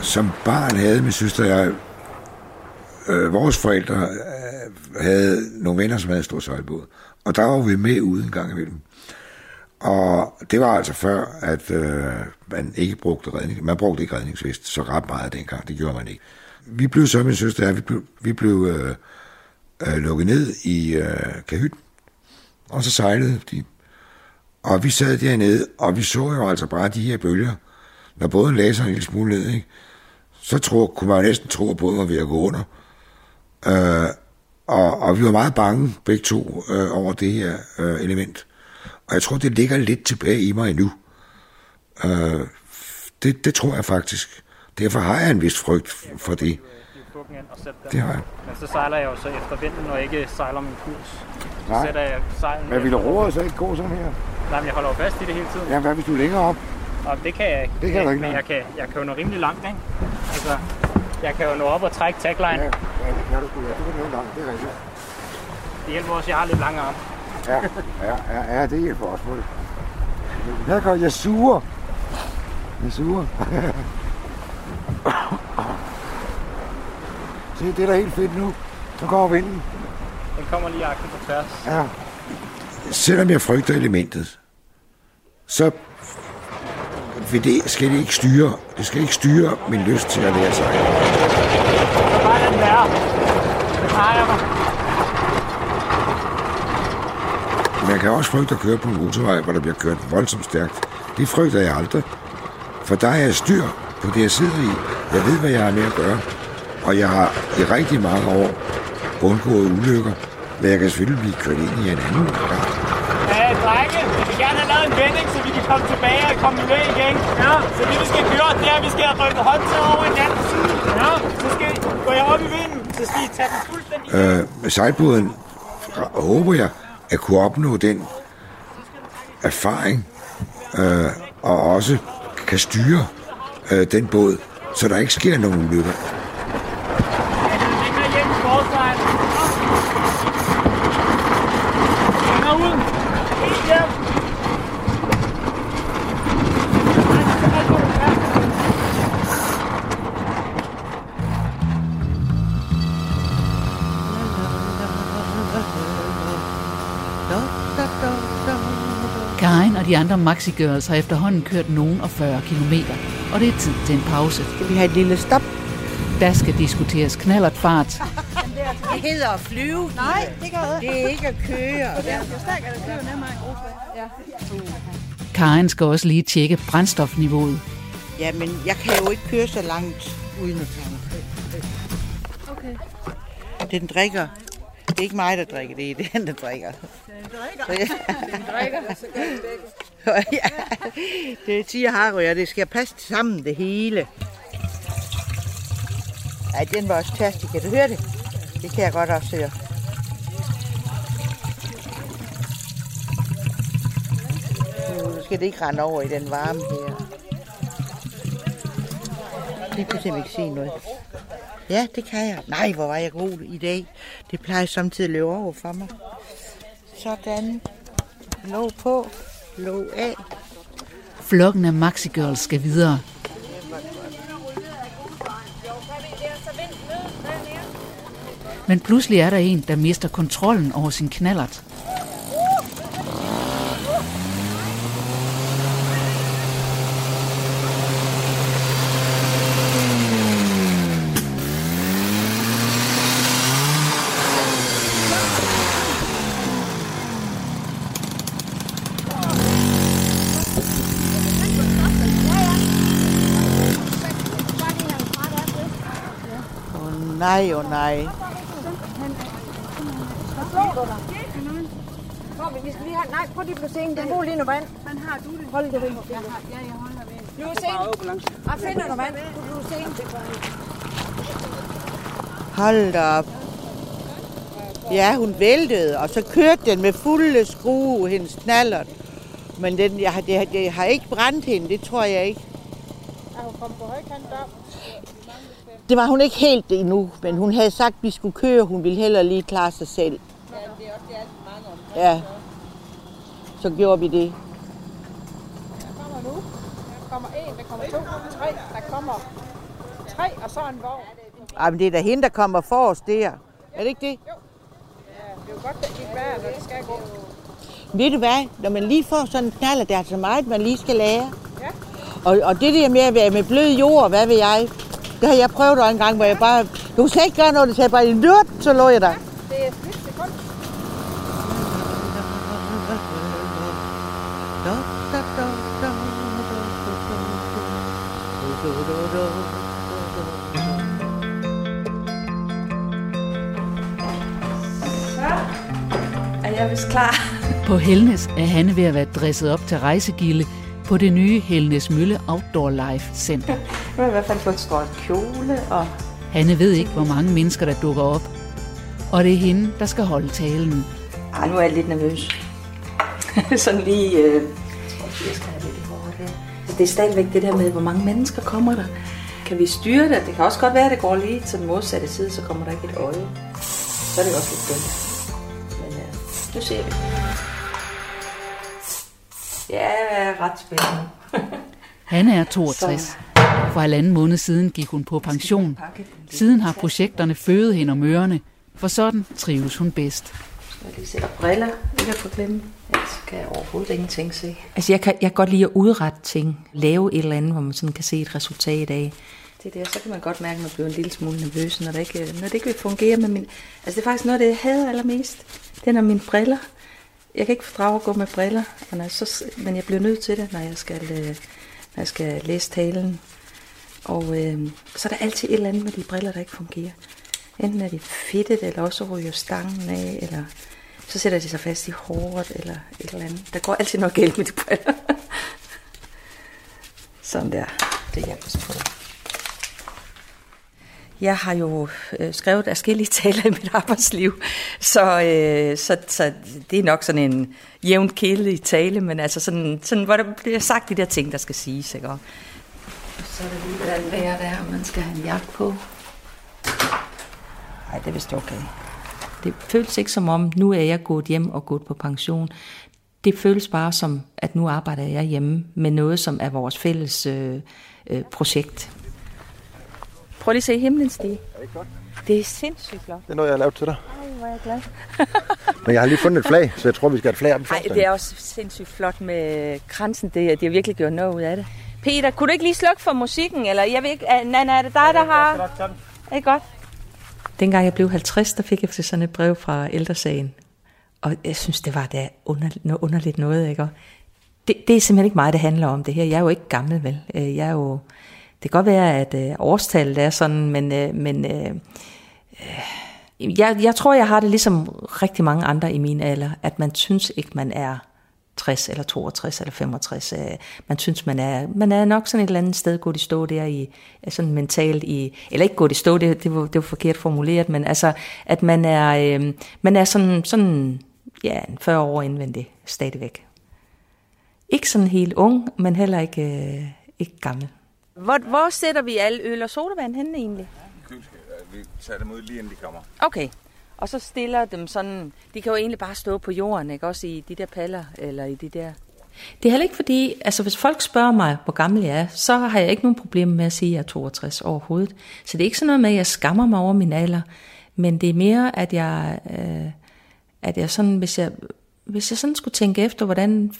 Som barn havde min søster og jeg, øh, vores forældre øh, havde nogle venner, som havde stor sejlbåd. Og der var vi med ude en gang imellem. Og det var altså før, at øh, man ikke brugte redning. Man brugte ikke redningsvest så ret meget dengang. Det gjorde man ikke. Vi blev så, min søster vi blev, vi blev øh, øh, lukket ned i øh, kahytten. Og så sejlede de. Og vi sad dernede, og vi så jo altså bare de her bølger. Når båden lagde sig en lille smule ned, ikke? så tro, kunne man jo næsten tro, at båden var ved at gå under. Øh, og, og vi var meget bange, begge to, øh, over det her øh, element. Og jeg tror, det ligger lidt tilbage i mig endnu. Øh, det, det tror jeg faktisk. Derfor har jeg en vis frygt for det. Det har jeg. Men så sejler jeg jo så efter vinden, og ikke sejler min kurs. Så Nej. sætter jeg sejlen... Men ville roret så ikke gå sådan her? Nej, men jeg holder jo fast i det hele tiden. Ja, hvad hvis du er længere op? Og det kan jeg ikke. Det kan du ikke, Men jeg kan, jeg kan jo nå rimelig langt, ikke? Altså, jeg kan jo nå op og trække tagline. Ja, ja, ja, du skulle ja, det kan du langt, det er rigtigt. Det hjælper også, at jeg har lidt lange arme. Ja, ja, ja, ja, det hjælper også på det. Her går jeg suger. Jeg suger. Se, det er da helt fedt nu. Nu kommer vinden. Den kommer lige akten på tværs. Ja. Selvom jeg frygter elementet, så vil det, skal det ikke styre, det skal ikke styre min lyst til at lære sig. Så bare lad den være. Det har jeg mig. Men jeg kan også frygte at køre på en motorvej, hvor der bliver kørt voldsomt stærkt. Det frygter jeg aldrig. For der er jeg styr på det, jeg sidder i. Jeg ved, hvad jeg har med at gøre. Og jeg har i rigtig mange år undgået ulykker, men jeg kan selvfølgelig blive kørt ind i en anden gang. Ja, drenge, vi vil gerne have lavet en vending, så vi kan komme tilbage og komme med igen. Ja. Så det, vi skal gøre, det er, at vi skal have rykket håndtaget over i den anden side. Ja. Så skal går jeg op i vinden, så skal I tage den fuldstændig Øh, med sejlbåden håber jeg at kunne opnå den erfaring, øh, og også kan styre øh, den båd, så der ikke sker nogen ulykker. Karin og de andre Maxi Girls har efterhånden kørt nogen og 40 kilometer, og det er tid til en pause. Skal vi have et lille stop? Der skal diskuteres knallert fart, Det hedder at flyve. Nej, det gør det. Det er ikke at køre. Det kører, nemmere en gruppe. Ja. Karin skal også lige tjekke brændstofniveauet. Jamen, jeg kan jo ikke køre så langt uden at tage. Okay. Den drikker. Det er ikke mig, der drikker det, det er den, der drikker. Den drikker. Den drikker, så gør den begge. ja, det siger Harry, og det skal passe sammen det hele. Ej, den var også tærstig. Kan du høre det? Det kan jeg godt også høre. Nu skal det ikke rende over i den varme her. Det kunne simpelthen ikke se noget. Ja, det kan jeg. Nej, hvor var jeg god i dag. Det plejer samtidig at løbe over for mig. Sådan. Lå på lå af. Flokken af Maxi Girls skal videre. Men pludselig er der en, der mister kontrollen over sin knallert. Nej og nej. Kom, vi skal lige have... Nej, prøv lige at se Den går lige noget vand. Han har du det. Hold det ved. Ja, jeg holder ved. Lucien, jeg finder noget vand. Lucien. Hold op. Ja, hun væltede, og så kørte den med fulde skrue, hendes knallert. Men den, jeg, det, det har ikke brændt hende, det tror jeg ikke. Er hun kommet på højkant op? Det var hun ikke helt endnu, men hun havde sagt, at vi skulle køre. Hun ville heller lige klare sig selv. Ja, det er også det, alt mange om. Ja, så gjorde vi det. Der kommer nu. Der kommer en, der kommer to, tre. Der kommer tre, og så en vogn. Ej, men det er da hende, der kommer forrest der. Er det ikke det? Jo. Ja, det er jo godt, at det ikke være, når det skal gå. Ved du hvad? Når man lige får sådan en knaller, der er så meget, man lige skal lære. Og, og det der med at være med blød jord, hvad ved jeg, det har jeg prøvet en gang, hvor jeg bare... Du slet ikke gøre noget, det sagde bare, lut, så lå jeg der. Ja, det er et sekund. er jeg vist klar. På Helnes er Hanne ved at være dresset op til rejsegilde på det nye Helnes Mølle Outdoor Life Center. Nu har jeg i hvert fald fået strøget kjole. Og... Hanne ved ikke, hvor mange mennesker, der dukker op. Og det er hende, der skal holde talen. Ej, nu er jeg lidt nervøs. Sådan lige... Øh... Jeg skal have lidt i her. Det er stadigvæk det der med, hvor mange mennesker kommer der. Kan vi styre det? Det kan også godt være, at det går lige til den modsatte side, så kommer der ikke et øje. Så er det også lidt dumt. Men øh, nu ser vi. Ja, ret spændende. Hanne er 62. For halvanden måned siden gik hun på pension. Siden har projekterne fødet hende om ørerne, for sådan trives hun bedst. Skal jeg lige sætte briller, ikke at glemme. Ellers kan jeg overhovedet ingenting se. Altså jeg kan, jeg kan godt lide at udrette ting. Lave et eller andet, hvor man sådan kan se et resultat af. Det der, så kan man godt mærke, at man bliver en lille smule nervøs, når det ikke, når det ikke vil fungere med min... Altså det er faktisk noget, det jeg hader allermest. Det er, når mine briller jeg kan ikke fordrage at gå med briller, og så, men jeg bliver nødt til det, når jeg skal, øh, når jeg skal læse talen. Og øh, så er der altid et eller andet med de briller, der ikke fungerer. Enten er de fedtet, eller også ryger stangen af, eller så sætter de sig fast i håret, eller et eller andet. Der går altid noget galt med de briller. Sådan der. Det hjælper på. Jeg har jo øh, skrevet afskillige taler i mit arbejdsliv, så, øh, så, så det er nok sådan en jævnt kedelig tale, men altså sådan, sådan, hvor der bliver sagt de der ting, der skal siges. Ikke? Og så er det lige, hvordan vejr det er, man skal have en jagt på. Nej, det er vist okay. Det føles ikke som om, nu er jeg gået hjem og gået på pension. Det føles bare som, at nu arbejder jeg hjemme med noget, som er vores fælles øh, øh, projekt. Prøv lige at se himlen stige. Er det godt? Det er sindssygt flot. Det er noget, jeg har lavet til dig. Ej, hvor er jeg glad. Men jeg har lige fundet et flag, så jeg tror, vi skal have et flag op i Nej, det er også sindssygt flot med kransen. Det, de har virkelig gjort noget ud af det. Peter, kunne du ikke lige slukke for musikken? Eller jeg ved ikke, Nana, er det dig, der har... Er det godt? Dengang jeg blev 50, der fik jeg sådan et brev fra ældresagen. Og jeg synes, det var da underligt, noget underligt noget, ikke? det, det er simpelthen ikke mig, det handler om det her. Jeg er jo ikke gammel, vel? Øh, jeg er jo det kan godt være, at øh, årstallet er sådan, men, øh, men øh, øh, jeg, jeg tror, jeg har det ligesom rigtig mange andre i min alder, at man synes ikke, man er 60 eller 62 eller 65. Øh, man synes, man er, man er nok sådan et eller andet sted gået i stå der i, sådan mentalt i, eller ikke gået i stå, det, det, var, det var forkert formuleret, men altså, at man er, øh, man er sådan, sådan ja, 40 år indvendig stadigvæk. ikke sådan helt ung, men heller ikke, øh, ikke gammel. Hvor, hvor sætter vi alle øl og sodavand henne egentlig? Vi tager dem ud lige inden de kommer. Okay. Og så stiller dem sådan... De kan jo egentlig bare stå på jorden, ikke? Også i de der paller, eller i de der... Det er heller ikke fordi, altså hvis folk spørger mig, hvor gammel jeg er, så har jeg ikke nogen problemer med at sige, at jeg er 62 overhovedet. Så det er ikke sådan noget med, at jeg skammer mig over min alder, men det er mere, at jeg, øh, at jeg sådan, hvis jeg, hvis jeg sådan skulle tænke efter, hvordan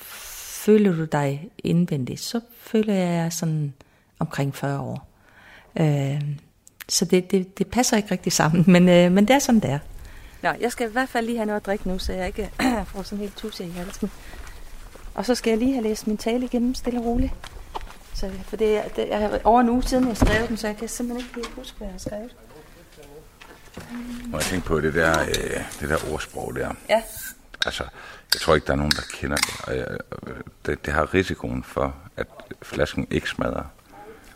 føler du dig indvendigt, så føler jeg sådan omkring 40 år. Øh, så det, det, det passer ikke rigtig sammen, men, øh, men det er sådan, det er. Nå, jeg skal i hvert fald lige have noget at drikke nu, så jeg ikke får sådan helt tusse i halsen. Og så skal jeg lige have læst min tale igennem, stille og roligt. Så, for det, det jeg har over en uge siden, jeg skrev den, så jeg kan simpelthen ikke lige huske, hvad jeg har skrevet. Må jeg tænke på det der, øh, det der ordsprog der. Ja. Altså, jeg tror ikke, der er nogen, der kender det. Og jeg, det, det har risikoen for, at flasken ikke smadrer.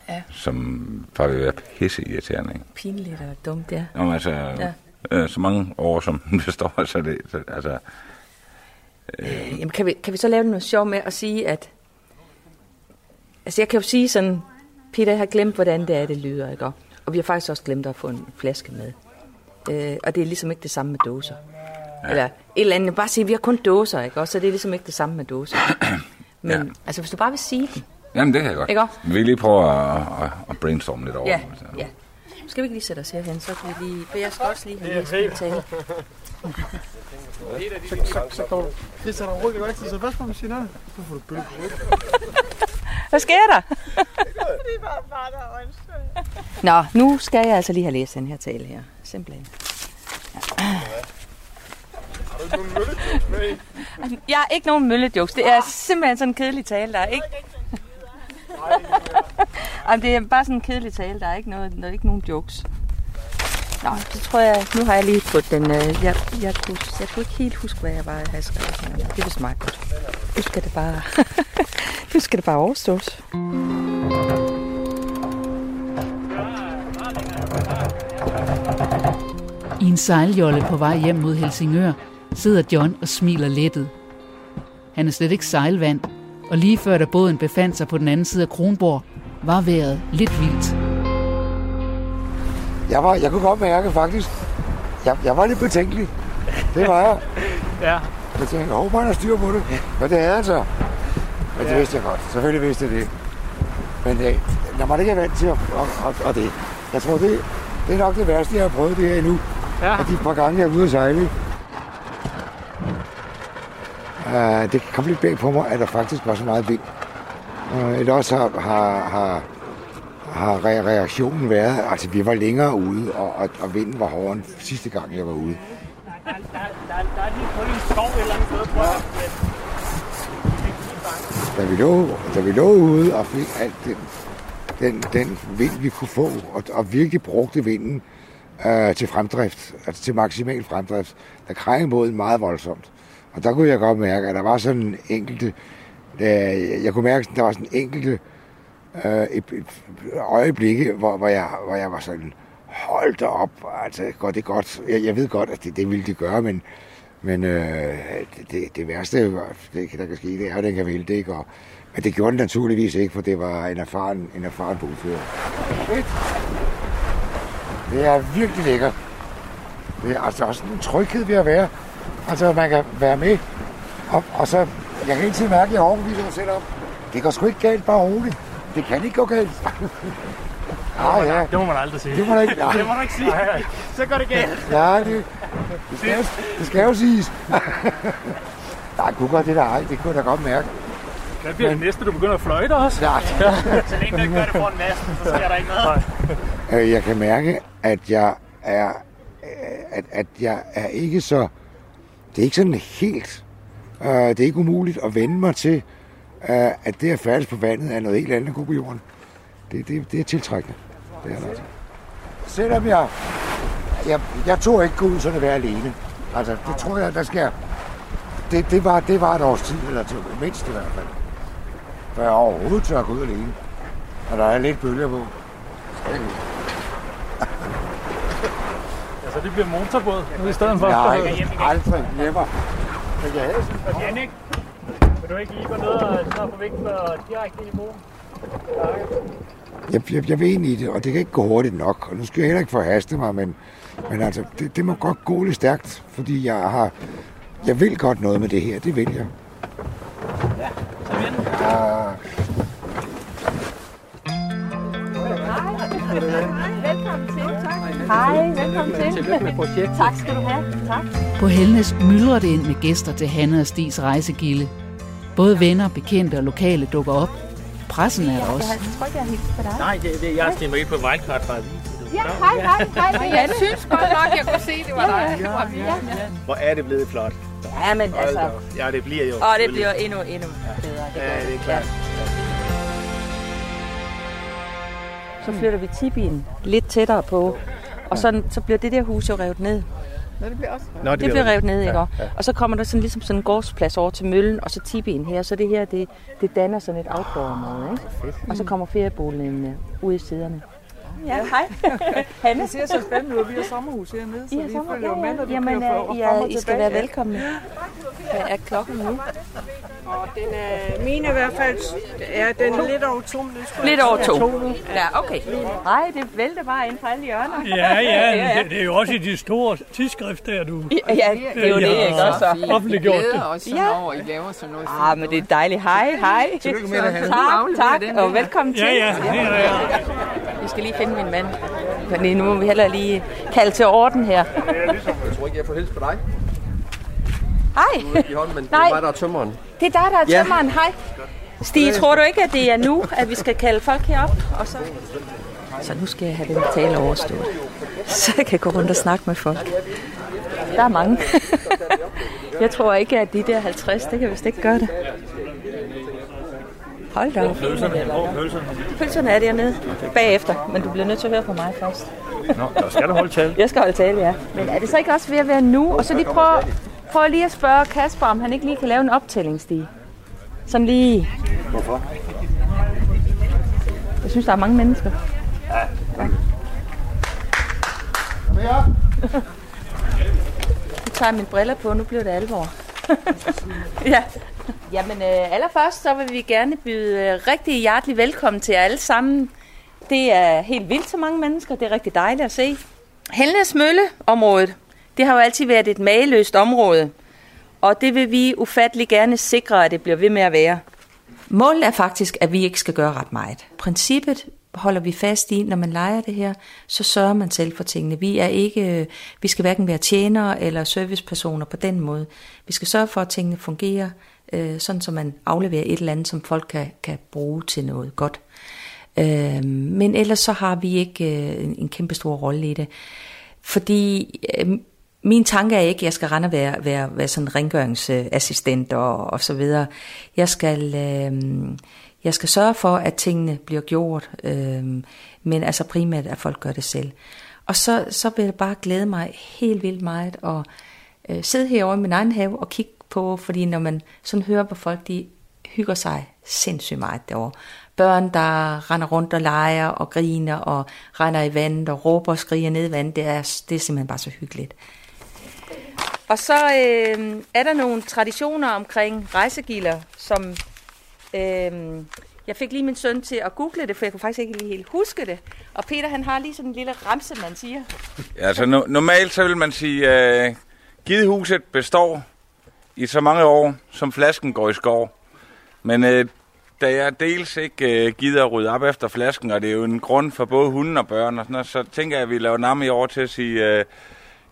Ja. Som bare vil være pisse irriterende. Ikke? Pinligt og dumt, ja. Nå, men altså, Ja. øh, så mange år, som det står, så det, så, altså, Øh, jamen, kan vi, kan vi så lave noget sjov med at sige, at... Altså, jeg kan jo sige sådan... Peter har glemt, hvordan det er, det lyder, ikke? Og- vi har faktisk også glemt at få en flaske med. Øh, og det er ligesom ikke det samme med dåser. Ja. Eller et eller andet. Bare sige, vi har kun dåser, ikke? Og så det er ligesom ikke det samme med dåser. Men Ja. altså, hvis du bare vil sige den. Jamen det kan jeg godt. Ikke også? Vi vil lige prøve at, at, at brainstorme lidt over Ja, ja. Skal vi ikke lige sætte os herhen, så kan vi lige... For jeg skal også lige have læst min tale. Så, så, så kommer du. Det sætter ryggen jo altid, så hvad skal man sige nej? Så får du bøl på. Hvad sker der? Det var bare der Nå, nu skal jeg altså lige have læst den her tale her. Simpelthen. Jeg har ikke nogen møllejokes. Det er simpelthen sådan en kedelig tale, der er ikke... Jamen, det er bare sådan en kedelig tale, der er ikke, noget, der er ikke nogen jokes. Nå, det tror jeg... Nu har jeg lige fået den... Øh, jeg, jeg, kunne, jeg kunne ikke helt huske, hvad jeg var havde skrevet. Men det var vist godt. Nu skal det bare... nu skal det bare overstås. I en sejljolle på vej hjem mod Helsingør sidder John og smiler lettet. Han er slet ikke sejlvand, og lige før da båden befandt sig på den anden side af Kronborg, var vejret lidt vildt. Jeg, var, jeg kunne godt mærke faktisk, jeg, jeg var lidt betænkelig. Det var jeg. Ja. Jeg tænkte, jeg håber, han har styr på det. Men det er han så. Men det Ja. vidste jeg godt. Selvfølgelig vidste jeg det. Men øh, jeg måtte ikke er vant til at, og, og, og det. Jeg tror, det, det er nok det værste, jeg har prøvet det her endnu. Ja. Af de par gange, jeg er ude at sejle. Uh, det kom lidt bag på mig, at der faktisk var så meget vind. Øh, uh, eller også har, har, har, har re- reaktionen været, altså vi var længere ude, og, og, og vinden var hårdere end sidste gang, jeg var ude. Der, der, der, der er lige hul i en skov et eller andet sted, da vi lå, da vi lå ude og fik alt den, den, den vind, vi kunne få, og, og virkelig brugte vinden øh, til fremdrift, altså til maksimal fremdrift, der krængede båden meget voldsomt. Og der kunne jeg godt mærke, at der var sådan en enkelte, øh, jeg kunne mærke, at der var sådan enkelte øh, et, et øjeblikke, hvor, hvor, jeg, hvor jeg var sådan, hold da op, altså går det godt. Jeg, jeg ved godt, at det, det ville det gøre, men, men øh, det, det, værste, det, der kan ske, det er, at den kan vælte, ikke? Og, men det gjorde den naturligvis ikke, for det var en erfaren, en erfaren bådfører. Fedt. Det er virkelig lækkert. Det er altså også en tryghed ved at være. Altså, man kan være med. Og, og så, jeg kan tiden mærke, at jeg overbeviser mig selv om, det går sgu ikke galt, bare roligt. Det kan ikke gå galt. Ah, ja. Det må man aldrig sige. Det må man ikke. Det må du ikke sige. Så går det galt. Ja, det, det, skal, jo- det skal jo siges. Nej, kunne godt det der ej, det kunne jeg da godt mærke. Hvad bliver det næste? Du begynder at fløjte også? Ja. Så længe du ikke gør det foran masten, så sker der ikke noget. Øh, Jeg kan mærke, at jeg er, at, at jeg er ikke så... Det er ikke sådan helt... Uh, det er ikke umuligt at vende mig til, uh, at det at færdes på vandet er noget helt andet end på jorden. Det, det, det er tiltrækkende. Det er det altså. Selvom jeg, jeg... Jeg tog ikke gå ud sådan at være alene. Altså, det tror jeg, der skal... Det, det, var, det var et års tid, eller to, mindst i hvert fald. For jeg overhovedet tør at gå ud alene. Og der er lidt bølger på. Altså, det bliver motorbåd nu i stedet for. Nej, aldrig, never. Men jeg havde sådan Jannik, Vil du ikke lige gå ned og så på vægten og direkte ind i broen? Jeg, jeg, jeg vil ind i det, og det kan ikke gå hurtigt nok. Og nu skal jeg heller ikke forhaste mig, men, men altså, det, det må godt gå lidt stærkt, fordi jeg har... Jeg vil godt noget med det her, det vil jeg. Ja, så vi ind. Ja. Tak. Hej, velkommen til. Tillykke med projektet. Tak skal du have. Tak. På Helnes myldrer det ind med gæster til Hanne og Stis rejsegilde. Både venner, bekendte og lokale dukker op. Pressen er der også. Jeg tror ikke, jeg har på dig. Nej, det, det, jeg stemmer ikke på wildcard fra. Ja, hej, hej, hej. Jeg synes godt nok, jeg kunne se, det var dig. Det var Ja, ja. Hvor er det blevet flot. Ja, men altså... Ja, det bliver jo. Og det bliver endnu, endnu bedre. Det Ja, det er klart. Så flytter vi tibien lidt tættere på, og så, så bliver det der hus jo revet ned. Nå, det bliver også Nå, Det bliver revet ned, ikke? Ja, Ja. Og så kommer der sådan ligesom sådan en gårdsplads over til møllen, og så tibien her. Så det her, det, det danner sådan et outdoor-område, ikke? Og så kommer ferieboligene ud i siderne. Ja, hej. Hanne. Det ser så spændende ud. Vi har sommerhus hernede, så I vi følger jo ja, med, ja. når du Jamen, kører for, ja, I skal tilbage. være velkomne. Hvad er klokken nu? Og den er, min er i hvert fald, ja, den er lidt over to. Lidt over to. Ja, okay. Nej, det vælter bare ind fra alle hjørner. Ja, ja, det, det er jo også i de store tidsskrifter, du Ja, ja, det er jo det, ikke også? Vi offentliggjort det. glæder os sådan Ja. over, I laver sådan noget. Ah, men det er dejligt. Hej, hej. Tillykke med det. Tak, tak, og velkommen til. Ja, ja, det er jeg. Vi skal lige finde min mand. Men nu må vi heller lige kalde til orden her. Jeg tror ikke, jeg får hils på dig. Hej. Hånden, men det Nej. er mig, der er tømmeren. Det er dig, der er Ja. tømmeren. Hej. Stig, tror du ikke, at det er nu, at vi skal kalde folk herop? Og så... så nu skal jeg have den tale overstået. Så jeg kan gå rundt og snakke med folk. Der er mange. jeg tror ikke, at de der 50, det kan vist ikke gøre det. Hold da op. Pølserne, hvor er pølserne? Pølserne er dernede bagefter, men du bliver nødt til at høre på mig først. Nå, der skal du holde tale. Jeg skal holde tale, ja. Men er det så ikke også ved at være nu? Og så lige prøve, prøve lige at spørge Kasper, om han ikke lige kan lave en optællingsstige. Sådan lige... Hvorfor? Jeg synes, der er mange mennesker. Nu tager jeg mine briller på, nu bliver det alvor. ja. Jamen øh, allerførst, så vil vi gerne byde øh, rigtig hjertelig velkommen til jer alle sammen. Det er helt vildt så mange mennesker, det er rigtig dejligt at se. Helnes Mølle-området, det har jo altid været et mageløst område, og det vil vi ufattelig gerne sikre, at det bliver ved med at være. Målet er faktisk, at vi ikke skal gøre ret meget. Princippet holder vi fast i, når man leger det her, så sørger man selv for tingene. Vi er ikke, øh, vi skal hverken være tjenere eller servicepersoner på den måde. Vi skal sørge for, at tingene fungerer, øh, sådan så man afleverer et eller andet, som folk kan, kan bruge til noget godt. Øh, men ellers så har vi ikke øh, en, en kæmpe stor rolle i det. Fordi øh, min tanke er ikke, at jeg skal rende og være, være, være sådan rengøringsassistent og, og så videre. Jeg skal, øh, jeg skal sørge for, at tingene bliver gjort, øh, men altså primært, at folk gør det selv. Og så, så vil jeg bare glæde mig helt vildt meget at øh, sidde herovre i min egen have og kigge på, fordi når man sådan hører på folk, de hygger sig sindssygt meget derovre. Børn, der render rundt og leger og griner og render i vandet og råber og skriger ned i vandet, det er, det er simpelthen bare så hyggeligt. Og så øh, er der nogle traditioner omkring rejsegilder, som øh, jeg fik lige min søn til at google det, for jeg kunne faktisk ikke lige helt huske det. Og Peter, han har lige sådan en lille ramse, man siger. Ja, altså no- normalt så vil man sige, at gidehuset består i så mange år, som flasken går i skov. Men øh, da jeg dels ikke øh, gider at rydde op efter flasken, og det er jo en grund for både hunden og børn, og sådan noget, så tænker jeg, at vi laver namme i år til at sige, øh,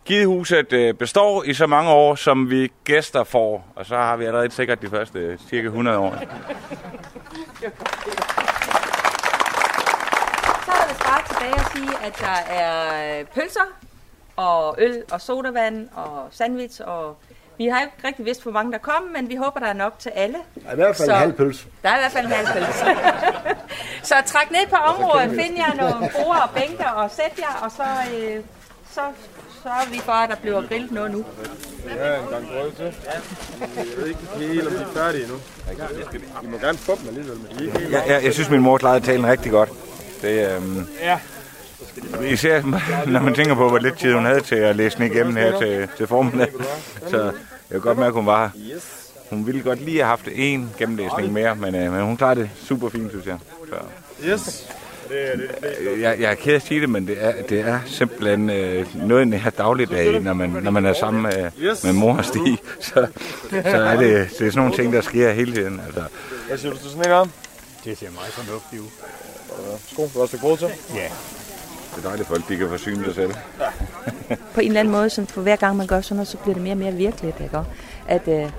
gidehuset øh, består i så mange år, som vi gæster får. Og så har vi allerede sikkert de første øh, cirka 100 år. Så er der bare tilbage at sige, at der er pølser og øl og sodavand og sandwich og vi har ikke rigtig vidst, hvor mange der kom, men vi håber, der er nok til alle. Der er i hvert fald Så- en halv pølse. Der er i hvert fald en halv pølse. så træk ned på området, find jer nogle borde og bænker og sæt jer, og så, øh, så sørger vi for, at der bliver grillet noget nu. Ja, en gang brød til. Jeg ved ikke helt, om de er færdige nu. I må gerne få dem alligevel, men de er ikke helt Jeg, jeg, jeg synes, min mor klarede talen rigtig godt. Det, øhm, Ja. især når man tænker på, hvor lidt tid hun havde til at læse den igennem her til, til formiddag. Så jeg kan godt mærke, at hun var her. hun ville godt lige have haft en gennemlæsning mere, men, øh, men hun klarer det super fint, synes jeg. Så. Yes. Jeg, jeg er ked af at sige det, men det er, det er simpelthen øh, noget i den her dagligdag, når man, når man er sammen med, med mor og Stig. Så, så er det, det er sådan nogle ting, der sker hele tiden. Altså. Hvad siger du til sådan en om? Det ser meget fornuftigt ud. Sko, du også råd til? Ja. Det er dejligt, folk de kan forsyne sig selv. På en eller anden måde, sådan, for hver gang man gør sådan noget, så bliver det mere og mere virkeligt. Ikke? At, øh,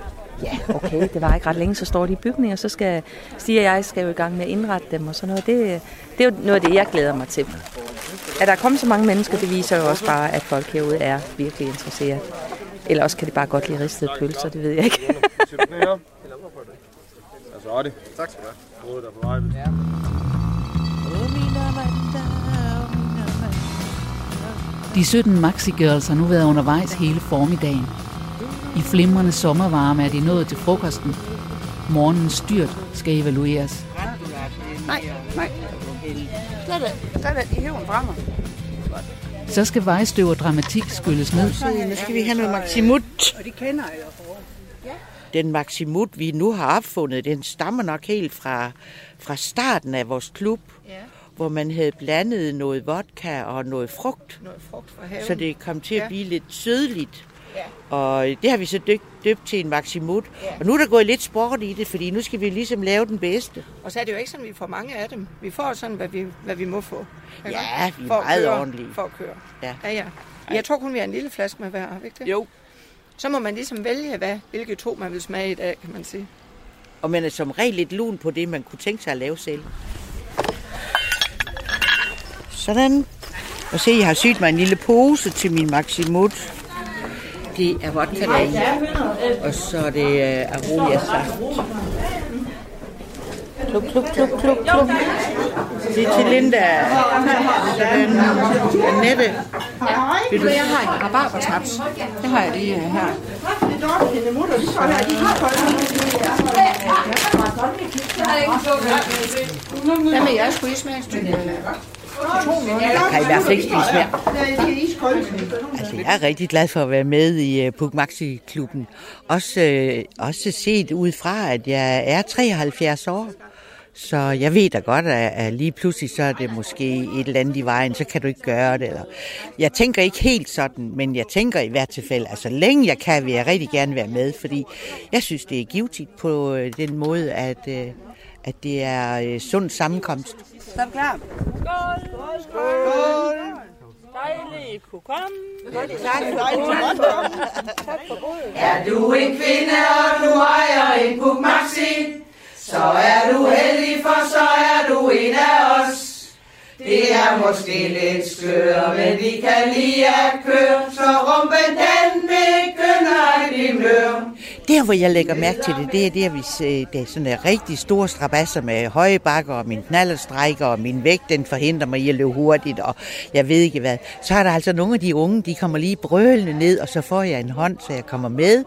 ja, okay, det var ikke ret længe, så står de i bygninger, så skal Stig og jeg skal jo i gang med at indrette dem og sådan noget. Det, det er jo noget af det, jeg glæder mig til. At der er kommet så mange mennesker, det viser jo også bare, at folk herude er virkelig interesseret. Eller også kan de bare godt lide ristede pølser, det ved jeg ikke. Altså, Otti. Tak skal du have. De 17 Maxi Girls har nu været undervejs hele formiddagen. I flimrende sommervarme er de nået til frokosten. Morgenens styrt skal evalueres. Nej, nej. Slet ikke. Slet ikke. I hiver den fremme. Så skal vejstøv og dramatik skylles ned. Nu skal vi have noget Maximut. Og de kender jeg jo. Den Maximut, vi nu har opfundet, den stammer nok helt fra, fra starten af vores klub, Ja. Hvor man havde blandet noget vodka og noget frugt, Noget frugt fra haven. så det kom til at Ja. blive lidt sødligt. Ja. Og det har vi så døbt, døbt til en Maximut. Ja. Og nu er der gået lidt sport i det, fordi nu skal vi ligesom lave den bedste. Og så er det jo ikke sådan, at vi får mange af dem. Vi får sådan, hvad vi, hvad vi må få. Ikke? Ja, vi er For meget køre, ordentlige. For at køre. Ja. ja, ja. Jeg tror kun, vi har en lille flaske med hver, ikke det? Jo. Så må man ligesom vælge, hvad, hvilke to man vil smage i dag, kan man sige. Og man er som regel lidt lun på det, man kunne tænke sig at lave selv. Sådan. Og se, jeg har sygt mig en lille pose til min Maximut. Det er vodka derinde. Og så er det øh, uh, Arolia saft. Kluk, kluk, kluk, kluk, kluk. Det er til Linda. Sådan. Annette. Vil du... Jeg har en rabarbertaps. Det har jeg lige øh, her. Hvad med jeres skulle I smage? Jeg kan i hvert fald ikke spise mere. Altså, jeg er rigtig glad for at være med i Puk Maxi klubben. Også, uh, også set ud fra, at jeg er 73 år. Så jeg ved da godt, at, lige pludselig så er det måske et eller andet i vejen, så kan du ikke gøre det. Eller. Jeg tænker ikke helt sådan, men jeg tænker i hvert tilfælde, altså længe jeg kan, vil jeg rigtig gerne være med, fordi jeg synes, det er givetigt på øh, den måde, at, øh, at det er øh, sund sammenkomst. Så er vi klar. Skål! Skål! Dejligt kunne komme. Er du en kvinde, og du ejer en Puk Maxi, så er du heldig, for så er du en af os. Det er måske lidt skør, men vi kan lide at køre, så rumpen den begynder at blive mør. Der, hvor jeg lægger mærke til det, det er der, hvis det er sådan en rigtig store strabasser med høje bakker, og min knallerstrækker, og min vægt, den forhindrer mig i at løbe hurtigt, og jeg ved ikke hvad. Så er der altså nogle af de unge, de kommer lige brølende ned, og så får jeg en hånd, så jeg kommer med,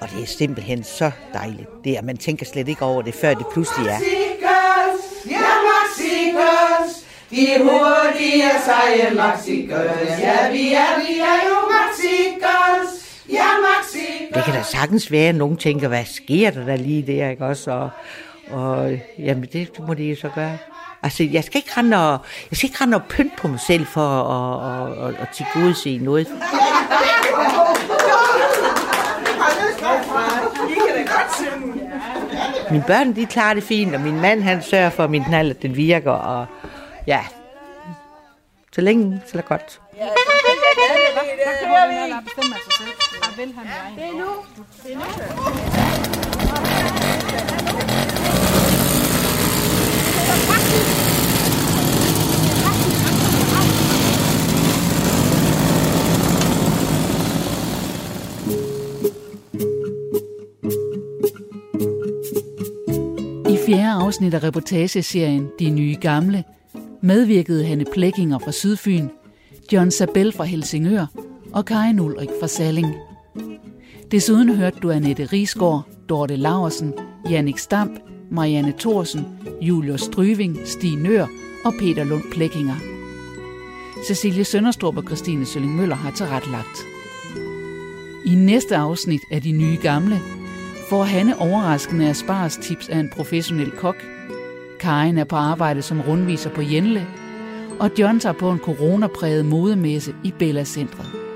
og det er simpelthen så dejligt. Det er, man tænker slet ikke over det, før det pludselig er. Maxi-girls, ja Maxi-girls, de hurtige seje Maxikers, ja vi er, vi er jo Maxikers. ja Maxikers. Det kan da sagtens være, at nogen tænker, hvad sker der der lige der, ikke også? Og, og jamen, det må de så gøre. Altså, jeg skal ikke rende og, jeg skal ikke rende og pynte på mig selv for at, at, at, at tilgodese noget. Mine børn, de klarer det fint, og min mand, han sørger for, at min knald, den virker, og ja, så længe, så er det godt. Så kører vi. Det er nu. Det er nu. I fjerde afsnit af reportageserien De Nye Gamle medvirkede Hanne Plækkinger fra Sydfyn, John Sabel fra Helsingør og Karin Ulrik fra Salling. Desuden hørte du Annette Risgaard, Dorte Laversen, Jannik Stamp, Marianne Thorsen, Julius Stryving, Stig Nør og Peter Lund Plækkinger. Cecilie Sønderstrup og Christine Sølling Møller har tilrettelagt. I næste afsnit af De Nye Gamle får Hanne overraskende Aspars tips af en professionel kok. Karin er på arbejde som rundviser på Jenle, og John tager på en coronapræget modemesse i Bella Centret.